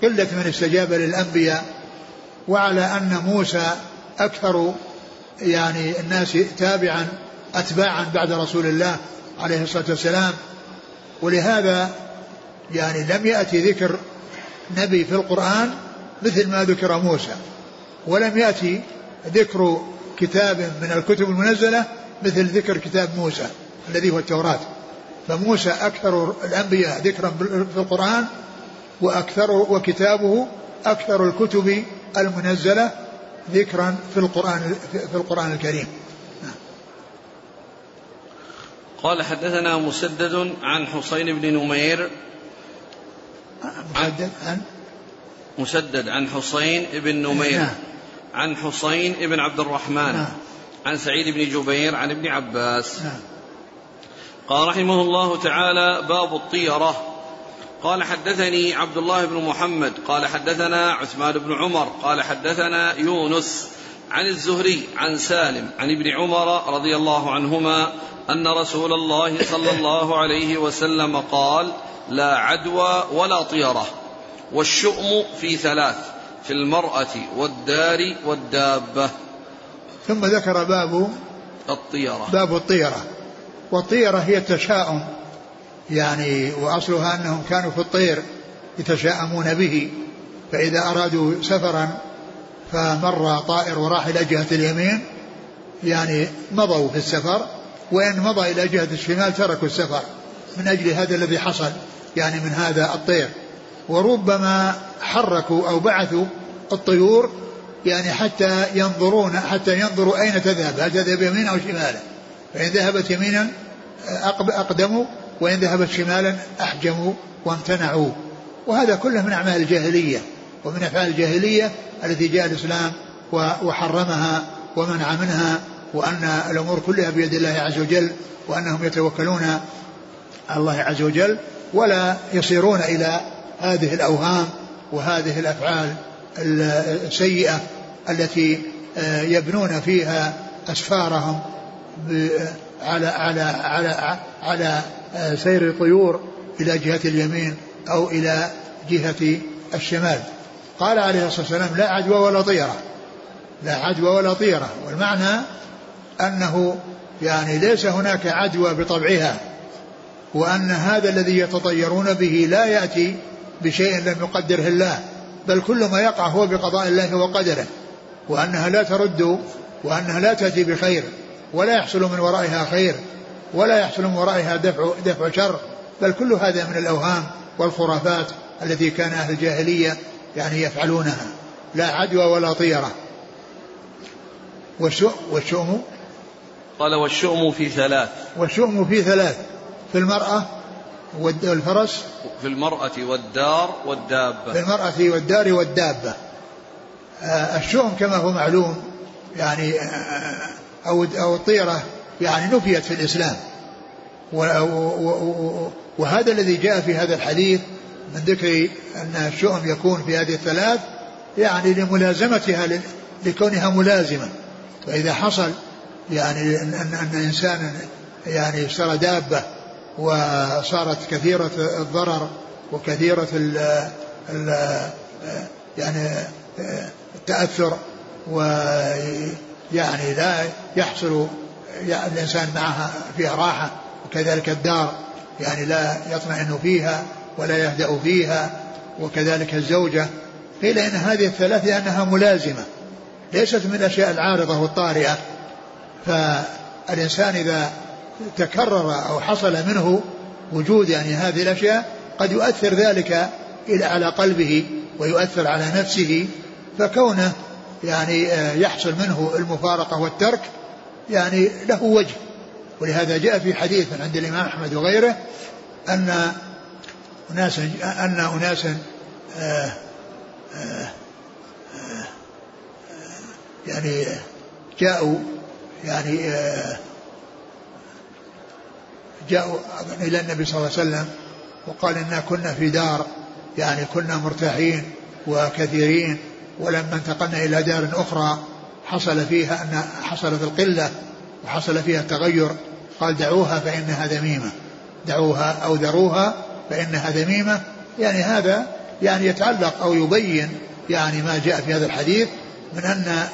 قلة من استجاب للأنبياء وعلى أن موسى أكثر يعني الناس تابعا أتباعا بعد رسول الله عليه الصلاة والسلام. ولهذا يعني لم يأتي ذكر نبي في القرآن مثل ما ذكر موسى ولم يأتي ذكر كتاب من الكتب المنزلة مثل ذكر كتاب موسى الذي هو التوراة. فموسى أكثر الأنبياء ذكرا في القرآن وأكثر وكتابه أكثر الكتب المنزلة ذكرا في القرآن في القرآن الكريم. قال حدثنا مسدد عن حسين بن نمير. مسدد عن مسدد عن حسين بن نمير. نعم. عن حسين بن عبد الرحمن نعم. عن سعيد بن جبير عن ابن عباس نعم. قال رحمه الله تعالى باب الطيرة قال حدثني عبد الله بن محمد قال حدثنا عثمان بن عمر قال حدثنا يونس عن الزهري عن سالم عن ابن عمر رضي الله عنهما أن رسول الله صلى الله عليه وسلم قال لا عدوى ولا طيرة والشؤم في ثلاث في المرأة والدار والدابة. ثم ذكر باب الطيرة. باب الطيرة. والطيرة هي التشاؤم. يعني وأصلها أنهم كانوا في الطير يتشاءمون به. فإذا أرادوا سفرا فمر طائر وراح إلى جهة اليمين. يعني مضوا في السفر. وإن مضى إلى جهة الشمال تركوا السفر من أجل هذا الذي حصل. يعني من هذا الطير. وربما حركوا أو بعثوا الطيور يعني حتى ينظرون حتى ينظروا أين تذهب هل تذهب يمينا أو شمالا؟ فإن ذهبت يمينا أقدموا وإن ذهبت شمالا أحجموا وامتنعوا. وهذا كله من أعمال الجاهلية ومن أفعال الجاهلية التي جاء الإسلام وحرمها ومنع منها وأن الأمور كلها بيد الله عز وجل وأنهم يتوكلون على الله عز وجل ولا يصيرون إلى هذه الأوهام وهذه الأفعال السيئة التي آه، يبنون فيها أسفارهم على على على على آه، سير الطيور إلى جهة اليمين أو إلى جهة الشمال. قال عليه الصلاة والسلام لا عدوى ولا طيرة. لا عدوى ولا طيرة. والمعنى أنه يعني ليس هناك عدوى بطبعها وأن هذا الذي يتطيرون به لا يأتي بشيء لم يقدره الله بل كل ما يقع هو بقضاء الله وقدره وأنها لا ترد وأنها لا تأتي بخير ولا يحصل من ورائها خير ولا يحصل من ورائها دفع, دفع شر بل كل هذا من الأوهام والخرافات التي كان أهل الجاهلية يعني يفعلونها. لا عدوى ولا طيرة. والشؤم؟ قال والشؤم في ثلاث. والشؤم في ثلاث. في المرأة والفرس؟ في المرأة والدار والدابة. في المرأة والدار والدابة. آه الشؤم كما هو معلوم يعني آه أو أو الطيرة يعني نفيت في الإسلام. وهذا الذي جاء في هذا الحديث من ذكر أن الشؤم يكون في هذه الثلاث يعني لملازمتها لكونها ملازمة. فإذا حصل يعني أن, أن إنسانا يعني اشترى دابة وصارت كثيرة الضرر وكثيرة ال ال يعني التأثر ويعني لا يحصل يعني الإنسان معها فيها راحة وكذلك الدار يعني لا يطمئن فيها ولا يهدأ فيها وكذلك الزوجة. قيل إن هذه الثلاث لأنها ملازمة ليست من الأشياء العارضة والطارئة. فالإنسان إذا تكرر أو حصل منه وجود يعني هذه الأشياء قد يؤثر ذلك إلى على قلبه ويؤثر على نفسه فكونه يعني آه، يحصل منه المفارقة والترك يعني له وجه. ولهذا جاء في حديث عند الإمام أحمد وغيره أن أناس أن أناسا آه، آه، يعني جاءوا يعني آه، جاءوا إلى النبي صلى الله عليه وسلم وقال إنا كنا في دار يعني كنا مرتاحين وكثيرين ولما انتقلنا إلى دار أخرى حصل فيها أن حصلت القلة وحصل فيها التغير. قال دعوها فإنها ذميمة دعوها أو ذروها فإنها ذميمة. يعني هذا يعني يتعلق أو يبين يعني ما جاء في هذا الحديث من أن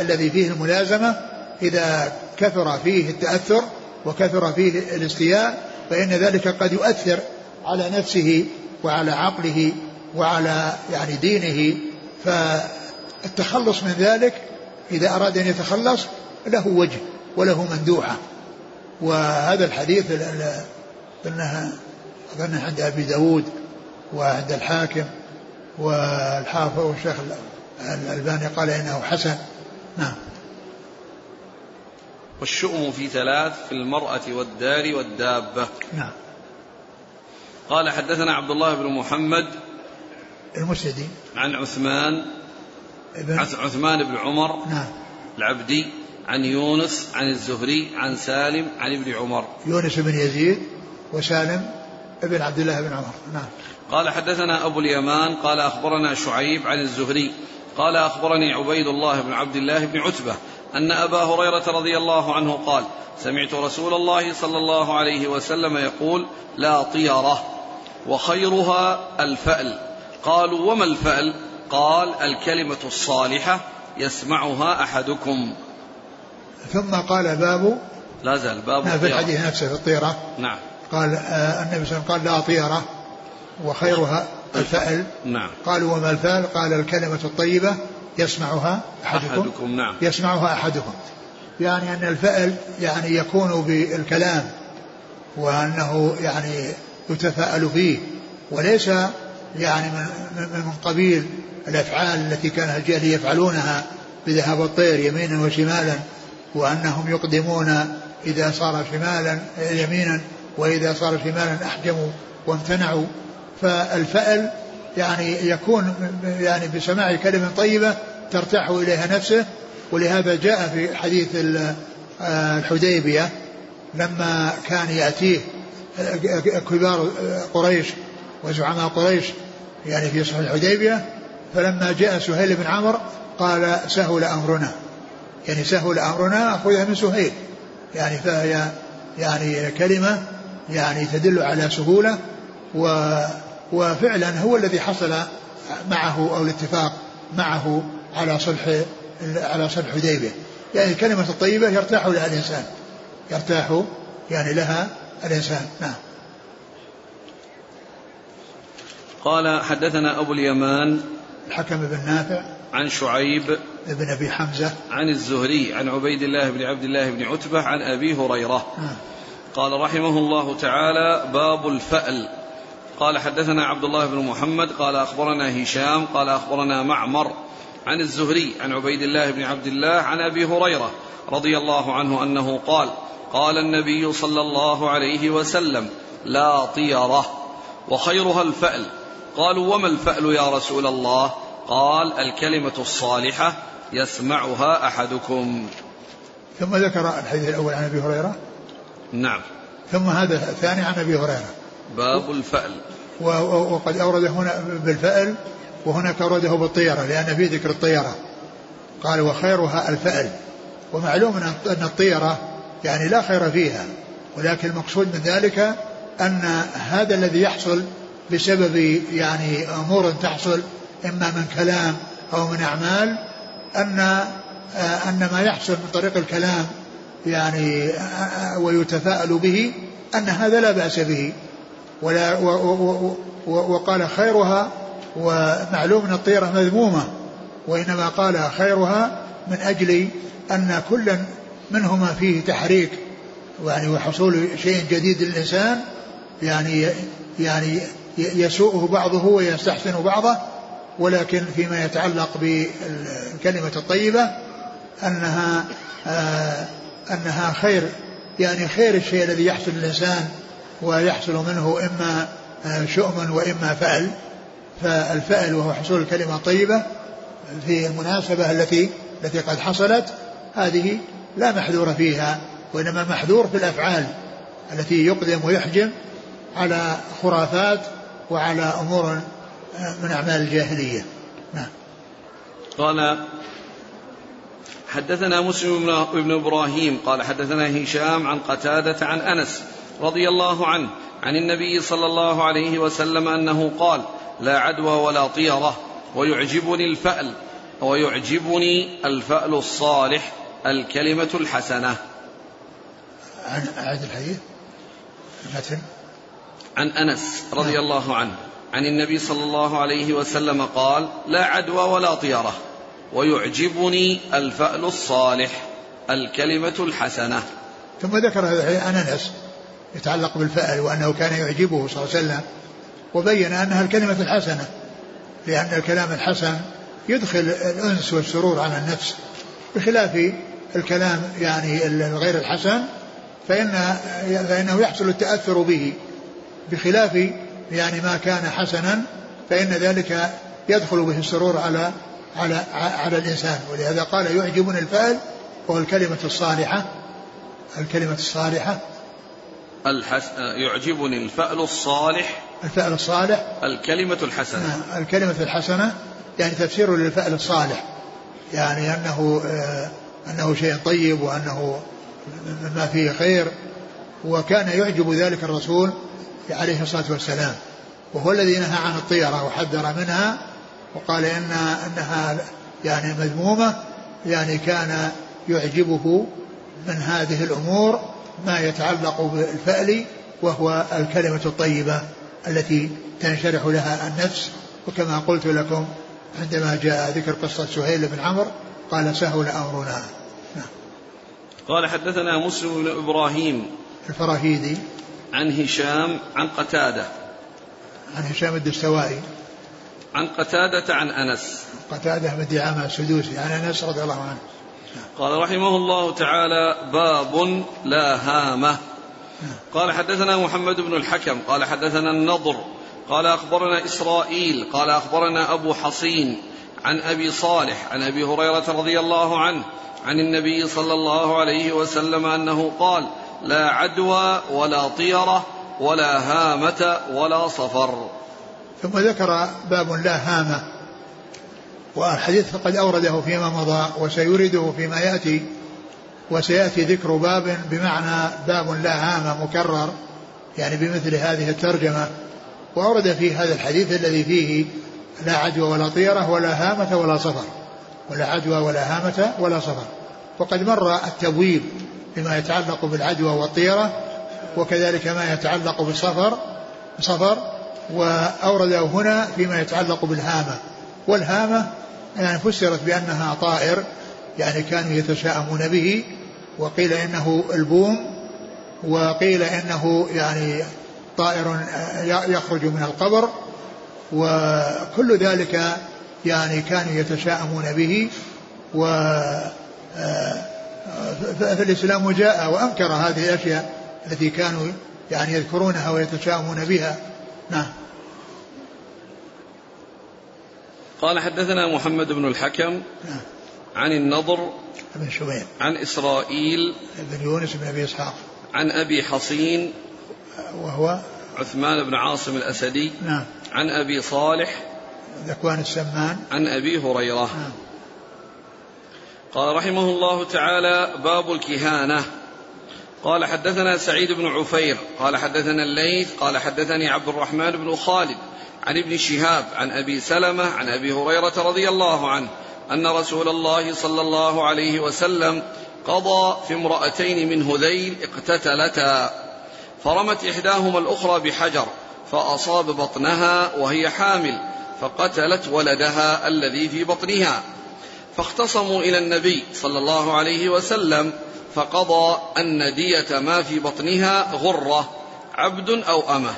الذي فيه الملازمة إذا كثر فيه التأثر وكثر فيه الاستياء فإن ذلك قد يؤثر على نفسه وعلى عقله وعلى يعني دينه. فالتخلص من ذلك إذا أراد أن يتخلص له وجه وله مندوحة. وهذا الحديث أنها أظن عند أبي داود وعند الحاكم والحافظ والشيخ الألباني قال إنه حسن. نعم. والشؤم في ثلاث في المرأة والدار والدابة. نعم. قال حدثنا عبد الله بن محمد المسندي عن عثمان ابن عثمان بن عمر نعم. العبدي عن يونس عن الزهري عن سالم عن ابن عمر. يونس بن يزيد وسالم ابن عبد الله بن عمر. نعم. قال حدثنا أبو اليمان قال أخبرنا شعيب عن الزهري قال أخبرني عبيد الله بن عبد الله بن عتبة أن أبا هريرة رضي الله عنه قال سمعت رسول الله صلى الله عليه وسلم يقول لا طيرة وخيرها الفأل. قالوا وما الفأل؟ قال الكلمة الصالحة يسمعها أحدكم. ثم قال باب لا زال باب في الحديث نفسه في الطيرة. نعم. قال آه النبي صلى الله عليه وسلم قال لا طيرة وخيرها الفأل. نعم قالوا وما الفأل؟ قال الكلمة الطيبة يسمعها أحدكم, أحدكم نعم. يسمعها أحدكم. يعني أن الفأل يعني يكون بالكلام وأنه يعني يتفاءل فيه وليس يعني من, من قبيل الأفعال التي كان الجاهلية يفعلونها بذهاب الطير يمينا وشمالا وأنهم يقدمون إذا صار شمالا يمينا وإذا صار شمالا أحجموا وامتنعوا. فالفأل يعني يكون يعني بسماع كلمة طيبة ترتاح إليها نفسه ولهذا جاء في حديث الحديبية لما كان يأتيه كبار قريش وزعماء قريش يعني في صلح الحديبية فلما جاء سهيل بن عمرو قال سهل أمرنا. يعني سهل أمرنا أخذها من سهيل. يعني فهي يعني كلمة يعني تدل على سهولة و وفعلا هو الذي حصل معه أو الاتفاق معه على صلح على صلح حديبية يعني الكلمة الطيبة يرتاح لها الإنسان. يرتاح يعني لها الإنسان. نعم. قال حدثنا أبو اليمان الحكم بن نافع عن شعيب بن أبي حمزة عن الزهري عن عبيد الله بن عبد الله بن عتبة عن أبي هريرة. نعم. قال رحمه الله تعالى باب الفأل. قال حدثنا عبد الله بن محمد قال أخبرنا هشام قال أخبرنا معمر. عن الزهري عن عبيد الله بن عبد الله عن أبي هريرة رضي الله عنه أنه قال قال النبي صلى الله عليه وسلم لا طيرة وخيرها الفأل. قالوا وما الفأل يا رسول الله؟ قال الكلمة الصالحة يسمعها أحدكم. ثم ذكر الحديث الأول عن أبي هريرة. نعم. ثم هذا الثاني عن أبي هريرة. باب الفأل. وقد أورد هنا بالفأل وهناك أورده بالطيرة لأن في ذكر الطيرة قال وخيرها الفأل. ومعلوم أن الطيرة يعني لا خير فيها ولكن المقصود من ذلك أن هذا الذي يحصل بسبب يعني أمور تحصل إما من كلام أو من أعمال أن أن ما يحصل من طريق الكلام يعني ويتفاءل به أن هذا لا بأس به. ولا وقال خيرها ومعلوم أن الطيرة مذمومة وإنما قال خيرها من أجل أن كل منهما فيه تحريك يعني وحصول شيء جديد للإنسان يعني يعني يسوءه بعضه ويستحسن بعضه ولكن فيما يتعلق بالكلمة الطيبة أنها آه أنها خير يعني خير الشيء الذي يحصل للإنسان ويحصل منه إما شؤم وإما فأل فالفأل وهو حصول الكلمة الطيبة في المناسبة التي التي قد حصلت هذه لا محذور فيها وإنما محذور في الأفعال التي يقدم ويحجم على خرافات وعلى أمور من أعمال الجاهلية. نعم. قال حدثنا مسلم بن إبراهيم قال حدثنا هشام عن قتادة عن أنس رضي الله عنه عن النبي صلى الله عليه وسلم أنه قال لا عدوى ولا طيرة ويعجبني الفأل ويعجبني الفأل الصالح الكلمة الحسنة. عن أعد الحديث؟ المتن عن أنس رضي نعم. الله عنه عن النبي صلى الله عليه وسلم قال لا عدوى ولا طيرة ويعجبني الفأل الصالح الكلمة الحسنة. ثم ذكر هذا عن أنس يتعلق بالفأل وأنه كان يعجبه صلى الله عليه وسلم وبين أنها الكلمة الحسنة لأن الكلام الحسن يدخل الأنس والسرور على النفس بخلاف الكلام يعني الغير الحسن فإن فإنه يحصل التأثر به. بخلاف يعني ما كان حسنا فإن ذلك يدخل به السرور على على على الإنسان. ولهذا قال يعجبني الفعل وهو الكلمة الصالحة. الكلمة الصالحة. الحس... يعجبني الفأل الصالح الفعل الصالح. الكلمة الحسنة. نعم، الكلمة الحسنة يعني تفسير للفعل الصالح. يعني أنه آه أنه شيء طيب وأنه مما فيه خير وكان يعجب ذلك الرسول عليه الصلاة والسلام. وهو الذي نهى عن الطيرة وحذر منها وقال إن أنها يعني مذمومة يعني كان يعجبه من هذه الأمور ما يتعلق بالفأل وهو الكلمة الطيبة. التي تنشرح لها النفس. وكما قلت لكم عندما جاء ذكر قصة سهيل بن عمرو قال سهل أمرنا. نعم. قال حدثنا مسلم بن إبراهيم الفراهيدي. عن هشام عن قتادة. عن هشام الدستوائي. عن قتادة عن أنس. قتادة بن دعامة السدوسي عن أنس رضي الله عنه. قال رحمه الله تعالى باب لا هامة. قال حدثنا محمد بن الحكم قال حدثنا النضر قال أخبرنا إسرائيل قال أخبرنا أبو حصين عن أبي صالح عن أبي هريرة رضي الله عنه عن النبي صلى الله عليه وسلم أنه قال لا عدوى ولا طيرة ولا هامة ولا صفر. ثم ذكر باب لا هامة والحديث قد أورده فيما مضى وسيورده فيما يأتي. وسيأتي ذكر باب بمعنى باب لا هامة مكرر يعني بمثل هذه الترجمة. وأورد فيه هذا الحديث الذي فيه لا عدوى ولا طيرة ولا هامة ولا صفر. ولا عدوى ولا هامة ولا صفر. وقد مر التبويب بما يتعلق بالعدوى والطيرة وكذلك ما يتعلق بالصفر صفر. وأورده هنا فيما يتعلق بالهامة. والهامة يعني فسرت بأنها طائر يعني كانوا يتشاءمون به. وقيل إنه البوم وقيل إنه يعني طائر يخرج من القبر وكل ذلك يعني كانوا يتشاءمون به و فالإسلام جاء وأنكر هذه الأشياء التي كانوا يعني يذكرونها ويتشاءمون بها نعم قال حدثنا محمد بن الحكم نعم. عن النضر بن شبيب عن إسرائيل بن يونس بن أبي إسحاق. عن أبي حصين وهو عثمان بن عاصم الأسدي نعم. عن أبي صالح ذكوان السمان. عن أبي هريرة. نعم. قال رحمه الله تعالى باب الكهانة. قال حدثنا سعيد بن عفير قال حدثنا الليث قال حدثني عبد الرحمن بن خالد عن ابن شهاب عن أبي سلمة عن أبي هريرة رضي الله عنه أن رسول الله صلى الله عليه وسلم قضى في امرأتين من هذيل اقتتلتا. فرمت إحداهما الأخرى بحجر فأصاب بطنها وهي حامل فقتلت ولدها الذي في بطنها. فاختصموا إلى النبي صلى الله عليه وسلم فقضى ان ديه ما في بطنها غرة عبد أو أمة.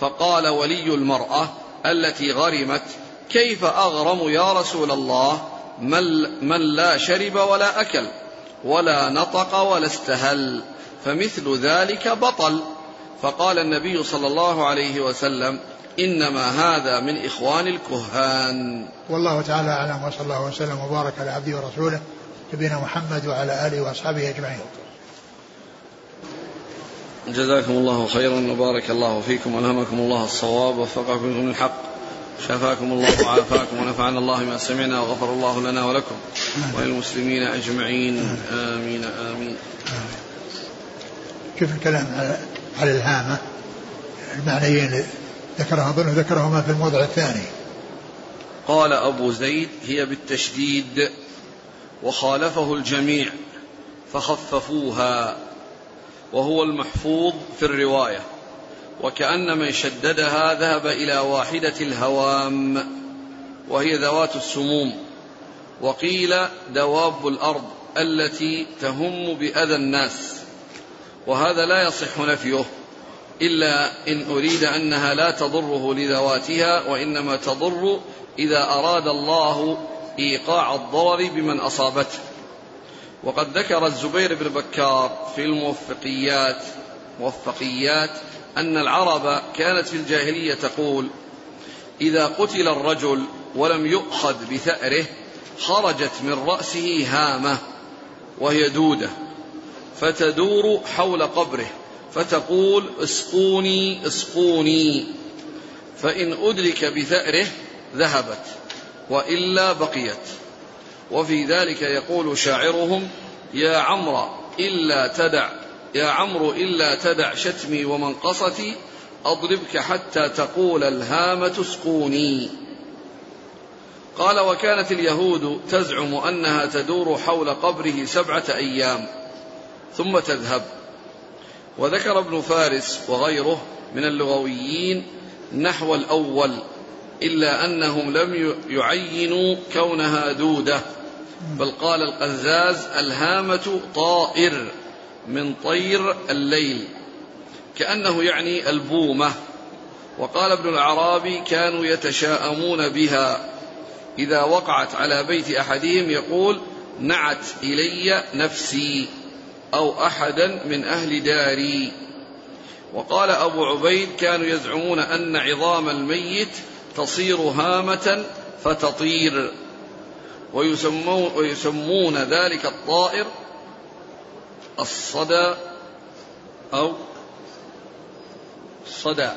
فقال ولي المرأة التي غرمت كيف أغرم يا رسول الله؟ من, من لا شرب ولا أكل ولا نطق ولا استهل فمثل ذلك بطل. فقال النبي صلى الله عليه وسلم إنما هذا من إخوان الكهان. والله تعالى أعلم وصلى الله وسلم وبارك على عبده ورسوله نبينا محمد وعلى آله وأصحابه أجمعين. جزاكم الله خيرا وبارك الله فيكم والهمكم الله الصواب ووفقكم للحق. شفاكم الله وعافاكم ونفعنا الله ما سمعنا وغفر الله لنا ولكم وللمسلمين أجمعين. آمين آمين. كيف الكلام على على الهامة؟ المعنيين ذكرها أظن ذكرهما في الموضع الثاني. قال أبو زيد هي بالتشديد وخالفه الجميع فخففوها وهو المحفوظ في الرواية. وكأن من شددها ذهب إلى واحدة الهوام وهي ذوات السموم. وقيل دواب الأرض التي تهم بأذى الناس. وهذا لا يصح نفيه إلا إن أريد أنها لا تضره لذواتها وإنما تضر إذا أراد الله إيقاع الضرر بمن أصابته. وقد ذكر الزبير بن بكار في الموفقيات موفقيات أن العرب كانت في الجاهلية تقول إذا قتل الرجل ولم يؤخذ بثأره خرجت من رأسه هامة وهي دودة فتدور حول قبره فتقول اسقوني اسقوني. فإن أدرك بثأره ذهبت وإلا بقيت. وفي ذلك يقول شاعرهم يا عمرو إلا تدع يا عمرو إلا تدع شتمي ومنقصتي أضربك حتى تقول الهامة اسقوني قال وكانت اليهود تزعم أنها تدور حول قبره سبعة أيام ثم تذهب. وذكر ابن فارس وغيره من اللغويين نحو الأول إلا أنهم لم يعينوا كونها دودة. بل قال القزاز الهامة طائر. من طير الليل كأنه يعني البومة. وقال ابن العرابي كانوا يتشاءمون بها. إذا وقعت على بيت أحدهم يقول نعت إلي نفسي أو أحدا من أهل داري وقال أبو عبيد كانوا يزعمون أن عظام الميت تصير هامة فتطير ويسمون, ويسمون ذلك الطائر الصدى أو صدى.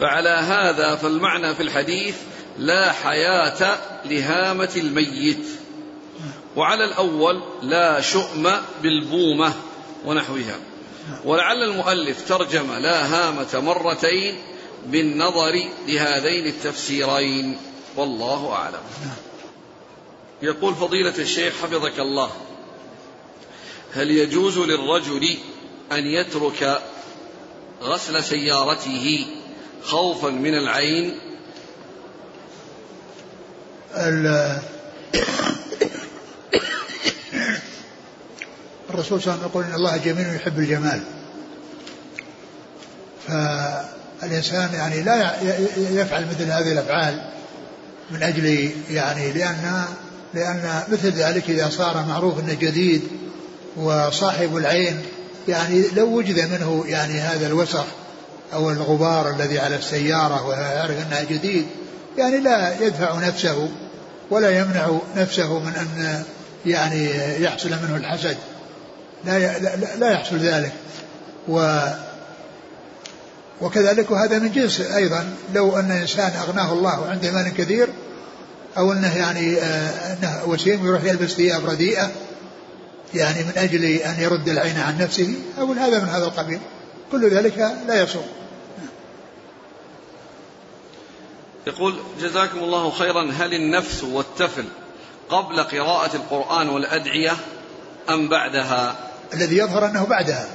فعلى هذا فالمعنى في الحديث لا حياة لهامة الميت. وعلى الأول لا شؤم بالبومة ونحوها. ولعل المؤلف ترجم لا هامة مرتين بالنظر لهذين التفسيرين. والله أعلم. يقول فضيلة الشيخ حفظك الله. هل يجوز للرجل أن يترك غسل سيارته خوفا من العين؟ الرسول صلى الله عليه وسلم يقول إن الله جميل يحب الجمال. فالإنسان يعني لا يفعل مثل هذه الأفعال من أجل يعني لأن لأن مثل ذلك إذا صار معروف إنه جديد وصاحب العين يعني لو وجد منه يعني هذا الوسخ أو الغبار الذي على السيارة ويعرف أنها جديد يعني لا يدفع نفسه ولا يمنع نفسه من أن يعني يحصل منه الحسد. لا لا يحصل ذلك. و وكذلك وهذا من جنس أيضا لو أن إنسان أغناه الله عنده مال كثير أو أنه يعني آه، أنه وسيم يروح يلبس ثياب رديئة يعني من أجل أن يرد العين عن نفسه أو هذا من هذا القبيل. كل ذلك لا يصوم. يقول جزاكم الله خيرا هل النفس والتفل قبل قراءة القرآن والأدعية أم بعدها؟ الذي يظهر أنه بعدها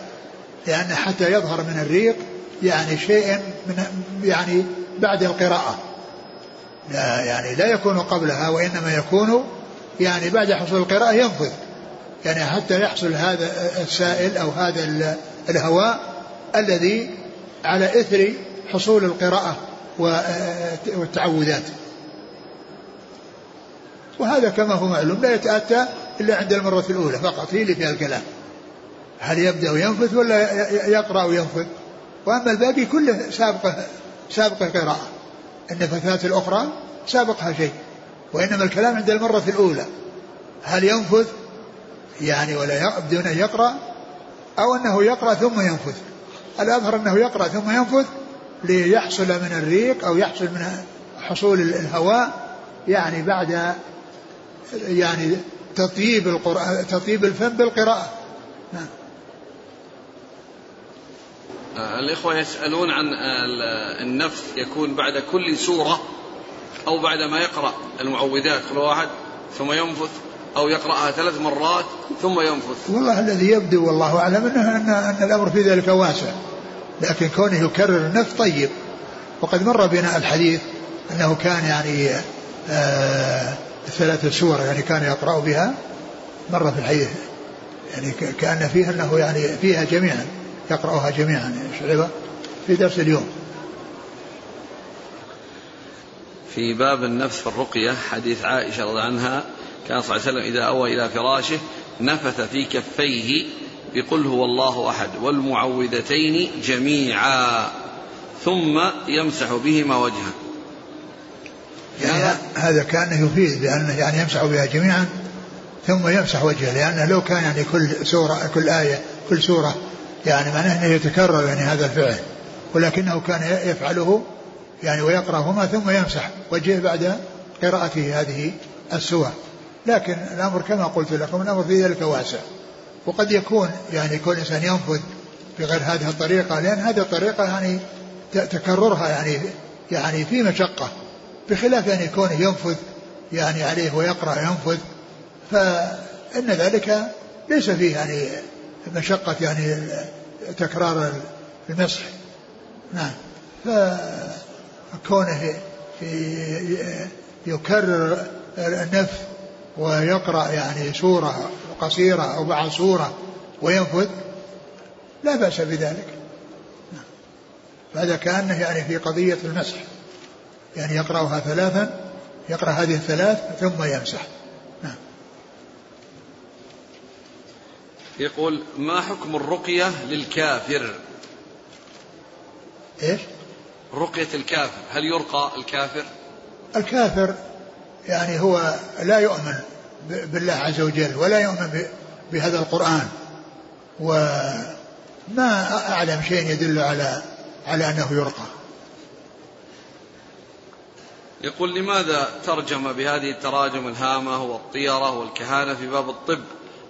لأن حتى يظهر من الريق يعني شيء من يعني بعد القراءة. لا يعني لا يكون قبلها وإنما يكون يعني بعد حصول القراءة ينفذ. يعني حتى يحصل هذا السائل أو هذا الهواء الذي على إثر حصول القراءة والتعوذات. وهذا كما هو معلوم لا يتأتى إلا عند المرة الأولى فقط هي اللي فيها الكلام. هل يبدأ ينفث ولا يقرأ وينفث؟ وأما الباقي كله سابقة سابقة قراءة النفثات الأخرى سابقها شيء وإنما الكلام عند المرة الأولى. هل ينفث؟ يعني ولا بدون أن يقرأ أو أنه يقرأ ثم ينفث. الأظهر أنه يقرأ ثم ينفث ليحصل من الريق أو يحصل من حصول الهواء يعني بعد يعني تطيب القرآن تطيب الفم بالقراءة. نعم. الإخوة يسألون عن النفس يكون بعد كل سورة أو بعد ما يقرأ المعوذات. كل واحد ثم ينفث. أو يقرأها ثلاث مرات ثم ينفث. والله الذي يبدو والله أعلم أنه أن, أن الأمر في ذلك واسع لكن كونه يكرر النفس طيب. وقد مر بنا الحديث أنه كان يعني آه ثلاثة سور يعني كان يقرأ بها مر في الحديث يعني كأن فيها أنه يعني فيها جميعا يقرأها جميعا شعبة في درس اليوم. في باب النفس في الرقية حديث عائشة رضي عنها كان صلى الله عليه وسلم إذا أوى إلى فراشه نفث في كفيه بقل هو الله أحد والمعوذتين جميعا ثم يمسح بهما وجهه. يعني هذا كأنه يفيد بأنه يعني يمسح بها جميعا ثم يمسح وجهه لأنه لو كان يعني كل سورة كل آية كل سورة يعني معناه أنه يتكرر يعني هذا الفعل ولكنه كان يفعله يعني ويقرأهما ثم يمسح وجهه بعد قراءته هذه السور لكن الأمر كما قلت لكم الأمر في ذلك واسع. وقد يكون يعني كل إنسان ينفذ بغير هذه الطريقة لأن هذه الطريقة يعني تكررها يعني يعني في مشقة بخلاف أن يكون ينفذ يعني عليه ويقرأ ينفذ. فإن ذلك ليس فيه يعني مشقة يعني تكرار المسح. نعم. فكونه يكرر النفس ويقرأ يعني سورة قصيرة أو بعض سورة وينفذ لا بأس بذلك. فهذا كأنه يعني في قضية المسح. يعني يقرأها ثلاثا يقرأ هذه الثلاث ثم يمسح. نعم. يقول ما حكم الرقية للكافر؟ إيش؟ رقية الكافر هل يرقى الكافر؟ الكافر يعني هو لا يؤمن بالله عز وجل ولا يؤمن بهذا القرآن. وما أعلم شيء يدل على على أنه يرقى. يقول لماذا ترجم بهذه التراجم الهامة والطيرة والكهانة في باب الطب؟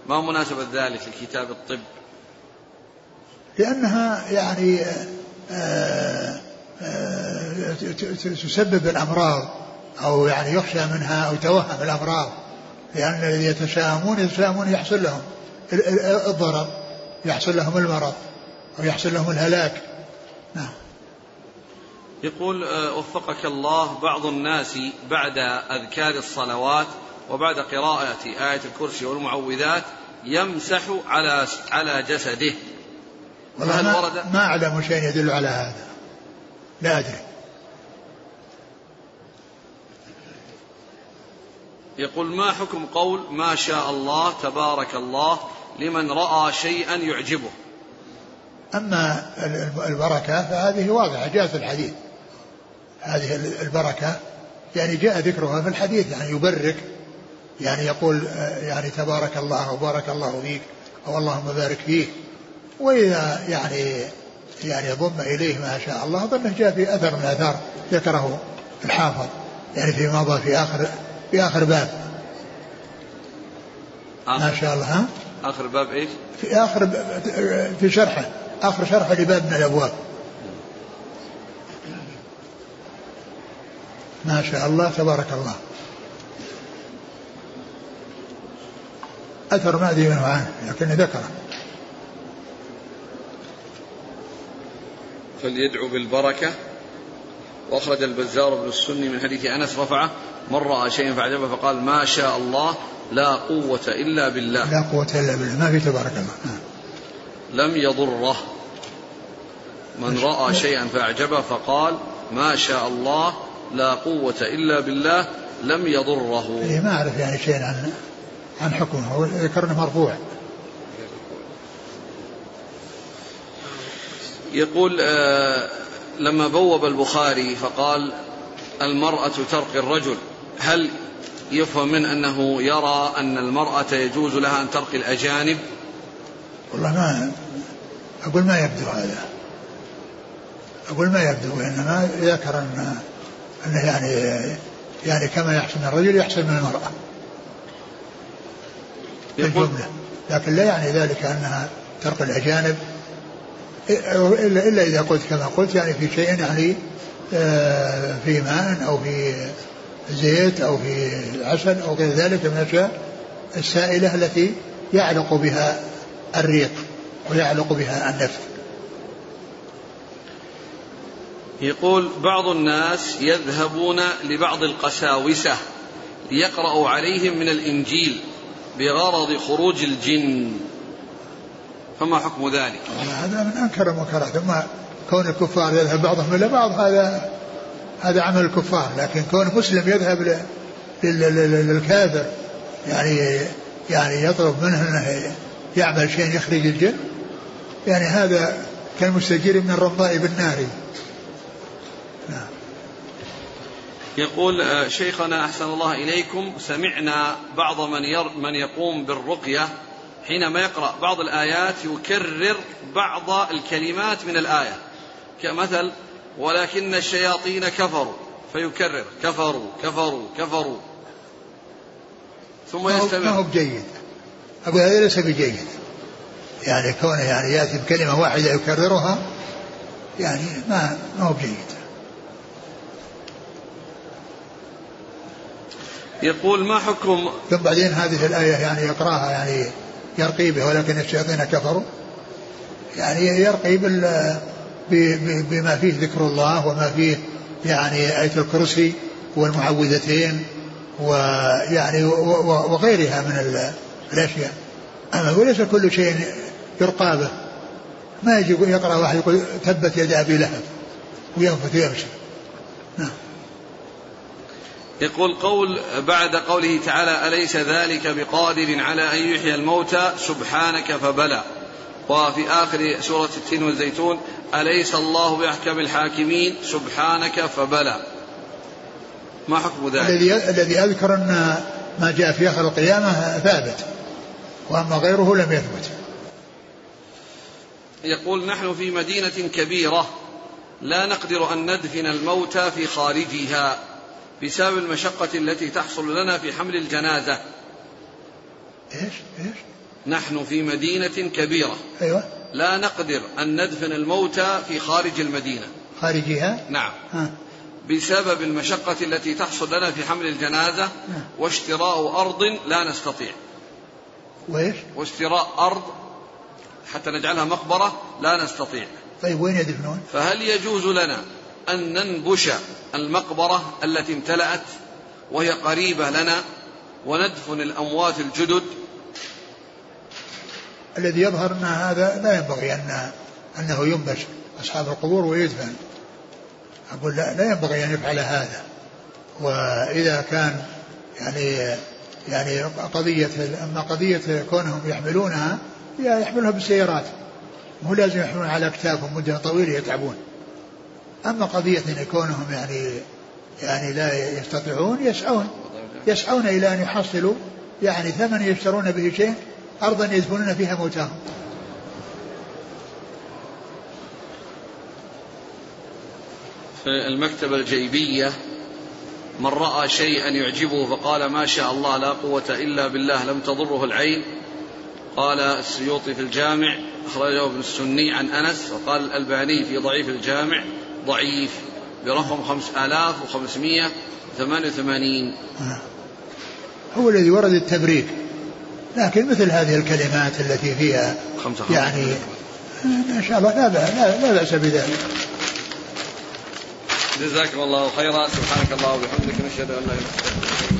ما مناسبة ذلك لكتاب الطب؟ لأنها يعني آه، آه، تسبب الأمراض أو يعني يخشى منها أو توهم الأمراض لأن الذين يتشائمون يتشائمون يحصل لهم الضرر يحصل لهم المرض أو يحصل لهم الهلاك. نعم. يقول آه، وفقك الله بعض الناس بعد أذكار الصلوات وبعد قراءة آية الكرسي والمعوذات يمسح على على جسده. والله ما, ورد؟ ما أعلم شيء يدل على هذا. لا أدري. يقول ما حكم قول ما شاء الله تبارك الله لمن رأى شيئا يعجبه؟ أما البركة فهذه واضحة جاءت في الحديث. هذه البركة يعني جاء ذكرها في الحديث يعني يبرك يعني يقول يعني تبارك الله وبارك الله فيك أو اللهم بارك فيك. وإذا يعني يعني ضم إليه ما شاء الله ظنه جاء في أثر من الآثار ذكره الحافظ يعني في مضى في آخر في آخر باب. آخر. ما شاء الله ها؟ آخر باب إيش؟ في آخر في شرحه. آخر شرحه لباب من الأبواب. ما شاء الله تبارك الله. أثر ما أدري منه عنه لكن ذكره فليدعو بالبركة. وأخرج البزار بن السني من حديث أنس رفعه من رأى شيئا فأعجبه فقال ما شاء الله لا قوة إلا بالله. لا قوة إلا بالله ما في تبارك الله. نعم. لم يضره. من رأى شيئا فأعجبه فقال ما شاء الله لا قوة إلا بالله لم يضره. إيه ما أعرف يعني شيء عن عن حكمه ذكرنا مرفوع. يقول آه لما بوب البخاري فقال المرأة ترقي الرجل هل يفهم من أنه يرى أن المرأة يجوز لها أن ترقي الأجانب؟ والله ما أقول ما يبدو هذا. أقول ما يبدو إنما ذكر أن أنه يعني يعني كما يحسن الرجل يحسن من المرأة. الجملة لكن لا يعني ذلك أنها ترقي الأجانب. إلا, إذا قلت كما قلت يعني في شيء يعني آه، في ماء أو في زيت أو في عسل أو غير ذلك من الأشياء السائلة التي يعلق بها الريق ويعلق بها النفس. يقول بعض الناس يذهبون لبعض القساوسة ليقرأوا عليهم من الإنجيل بغرض خروج الجن. فما حكم ذلك؟ هذا من أنكر المنكرات. ثم كون الكفار يذهب بعضهم إلى بعض هذا هذا عمل الكفار. لكن كون مسلم يذهب للكافر يعني يعني يطلب منه إنه يعمل شيء يخرج الجن يعني هذا كالمستجير من الرمضاء بالنار. نعم. يقول آه، شيخنا أحسن الله إليكم سمعنا بعض من, ير من يقوم بالرقية حينما يقرأ بعض الآيات يكرر بعض الكلمات من الآية. كمثل ولكن الشياطين كفروا. فيكرر كفروا كفروا كفروا. ثم يستمر ما هو بجيد؟ أقول هذا ليس بجيد. يعني كونه يعني يأتي بكلمة واحدة يكررها يعني ما ما هو بجيد. يقول ما حكم ثم بعدين هذه الآية يعني يقرأها يعني يرقي به ولكن الشياطين كفروا. يعني يرقي بما فيه ذكر الله وما فيه يعني آية الكرسي والمعوذتين ويعني وغيرها من الأشياء. أما وليس كل شيء يرقى به. ما يجي يقرأ واحد يقول تبت يد أبي لهب وينفث ويمشي. نعم. يقول قول بعد قوله تعالى أليس ذلك بقادر على أن يحيي الموتى؟ سبحانك فبلى. وفي آخر سورة التين والزيتون أليس الله بأحكم الحاكمين؟ سبحانك فبلى. ما حكم ذلك؟ الذي الذي أذكر أن ما جاء في آخر القيامة ثابت وأما غيره لم يثبت. يقول نحن في مدينة كبيرة لا نقدر أن ندفن الموتى في خارجها. بسبب المشقة التي تحصل لنا في حمل الجنازة. إيش؟ إيش؟ نحن في مدينة كبيرة. أيوه. لا نقدر أن ندفن الموتى في خارج المدينة. خارجها نعم. ها. بسبب المشقة التي تحصل لنا في حمل الجنازة نعم. واشتراء أرض لا نستطيع. وإيش؟ واشتراء أرض حتى نجعلها مقبرة لا نستطيع. طيب وين يدفنون؟ فهل يجوز لنا أن ننبش المقبرة التي امتلأت وهي قريبة لنا وندفن الأموات الجدد. الذي يظهر أن هذا لا ينبغي أن أنه ينبش أصحاب القبور ويدفن. أقول لا, لا ينبغي أن يفعل هذا. وإذا كان يعني يعني قضية أما قضية كونهم يحملونها يحملونها بالسيارات. مو لازم يحملون على أكتافهم مدة طويلة يتعبون. أما قضية أن كونهم يعني يعني لا يستطيعون يسعون يسعون إلى أن يحصلوا يعني ثمن يشترون به شيء أرضا يدفنون فيها موتاهم. في المكتبة الجيبية من رأى شيئا يعجبه فقال ما شاء الله لا قوة إلا بالله لم تضره العين. قال السيوطي في الجامع أخرجه ابن السني عن أنس وقال الألباني في ضعيف الجامع. ضعيف برقم 5588 هو الذي ورد التبريك لكن مثل هذه الكلمات التي فيها يعني ان شاء الله لا بأس لا, بأس بذلك. جزاكم الله خيرا. سبحانك الله وبحمدك نشهد أن لا إله إلا أنت.